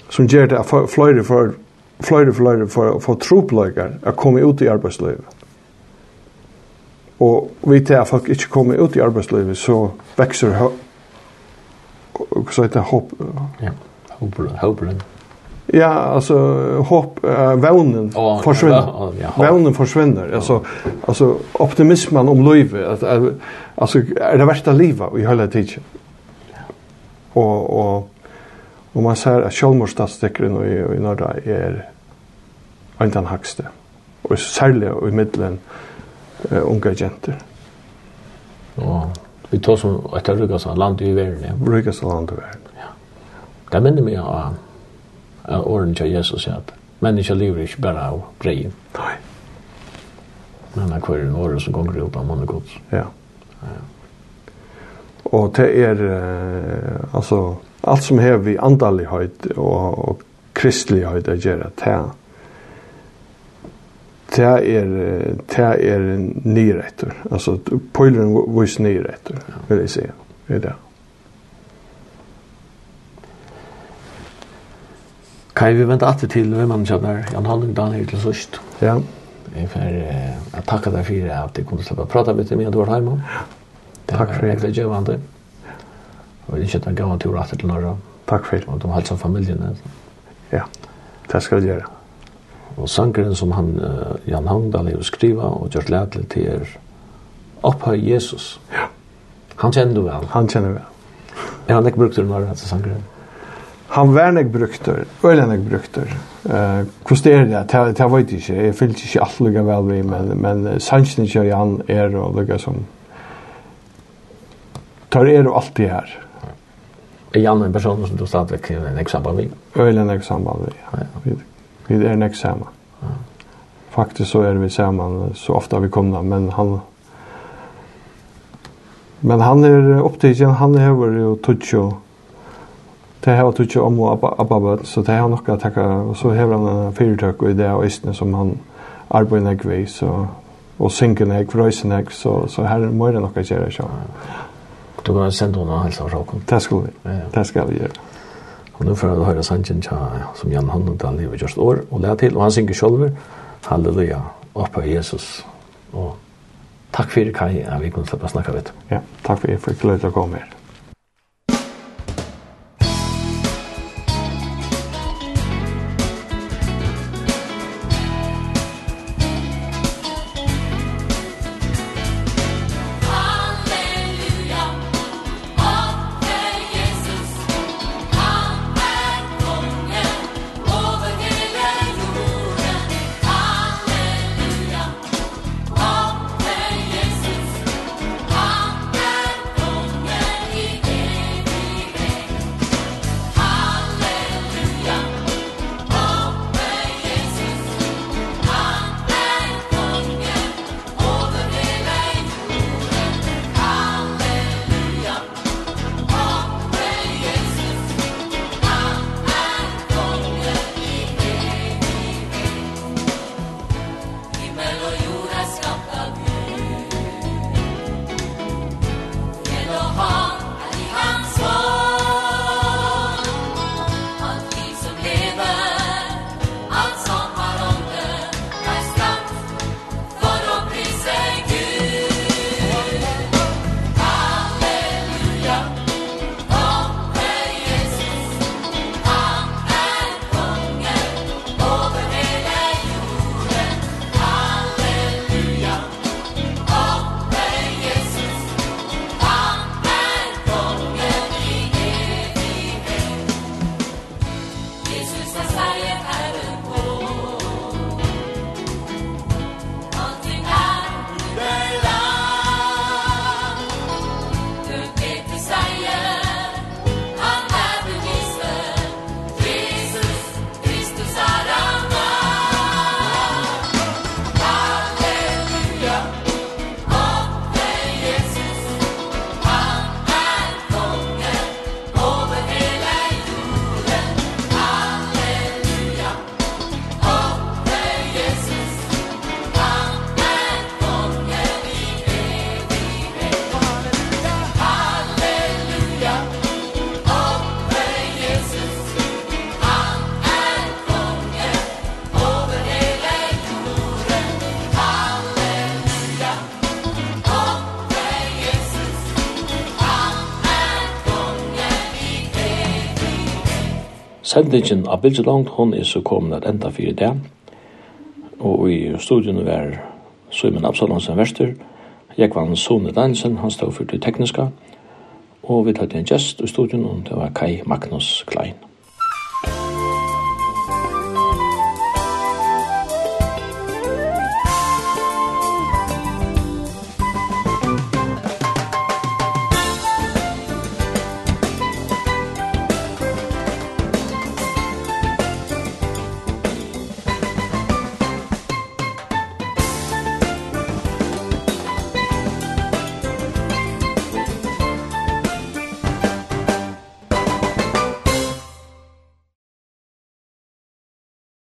som ger det flöjde för flöjde flöjde för för troplökar att komma ut i arbetslivet. Och vi tar att folk inte kommer ut i arbetslivet så växer så heter hopp. Ja, hopp, hopp. Ja, alltså hopp äh, vånen oh, försvinner. Ja, ja, ja, vånen försvinner. Ja. Alltså alltså optimismen om livet att alltså är det värsta livet i hela tiden. Och och och man ser att självmordsstatistiken i i norra är inte den högsta. Och särskilt i mitten eh uh, unga jenter. Ja. Vi tar som ett ryggas land i världen. Ryggas land i världen. Ja. Det minner mig av av åren til Jesus sier at mennesker lever ikke bare av breien. Nei. Men det er hver en åren som gonger opp av mann og gods. Ja. ja. Og det er, eh, altså, alt som har vi andalighet og, og kristelighet å gjøre, det det er det er nyretter. Altså, pojlen vis nyretter vil jeg si. Det er det. Kan vi vente alltid til hvem man kjenner Jan Halling Dan til sørst? Ja. Jeg får eh, att tacka dig för att du kunde släppa prata lite med Edward Heimann. Takk for det. var vant det. Og jeg känns en gammel tur åter til norra. Takk for det. Og de har som familien. Ja. Det skal vi gjøre. Og sangeren som han uh, Jan Hangdal har skriva og gjort lätligt til er Opphøy Jesus. Ja. Han kjenner du vel? Han känner vel. Ja, han ikke inte brukt den altså sangeren han var nek brukter, øyla nek brukter. Uh, Hvordan er det? Det, det vet jeg ikke. Jeg fyllt ikke alt lukka vel vi, men, men sannsyn ikke han er og lukka som tar er og alltid her. Er Jan en person som du stadigvæk er en samband vi? Øyla nek samband vi, ja. Vi, vi er nek saman. Faktisk så er vi saman så ofta vi kommer, men han... Men han er opptidgen, han hever jo tutsjo Det har var om och abba abba så det har nog att ta och så har han företag och idé och östne som han arbetar med så och synken är krösen så så här är mer än något jag så. Du kan sända honom hälsa och råkom. Det ska vi. Det ska vi göra. Och nu får jag höra sanchen tja, som Jan Hannendal lever just år och lär till. Och han synker själv. Halleluja. uppe Jesus. Och tack för det Kaj. Vi kunde släppa snacka vet. Ja, tack för er För att du kom här. sendingen av Bildjelangt, hon er så kommet at enda fyrir det. Og i studien var Søymen Absalonsen Vester, Jekvann Sone Dansen, han stod for det tekniska, og vi tatt en gjest i studien, og det var Kai Magnus Klein.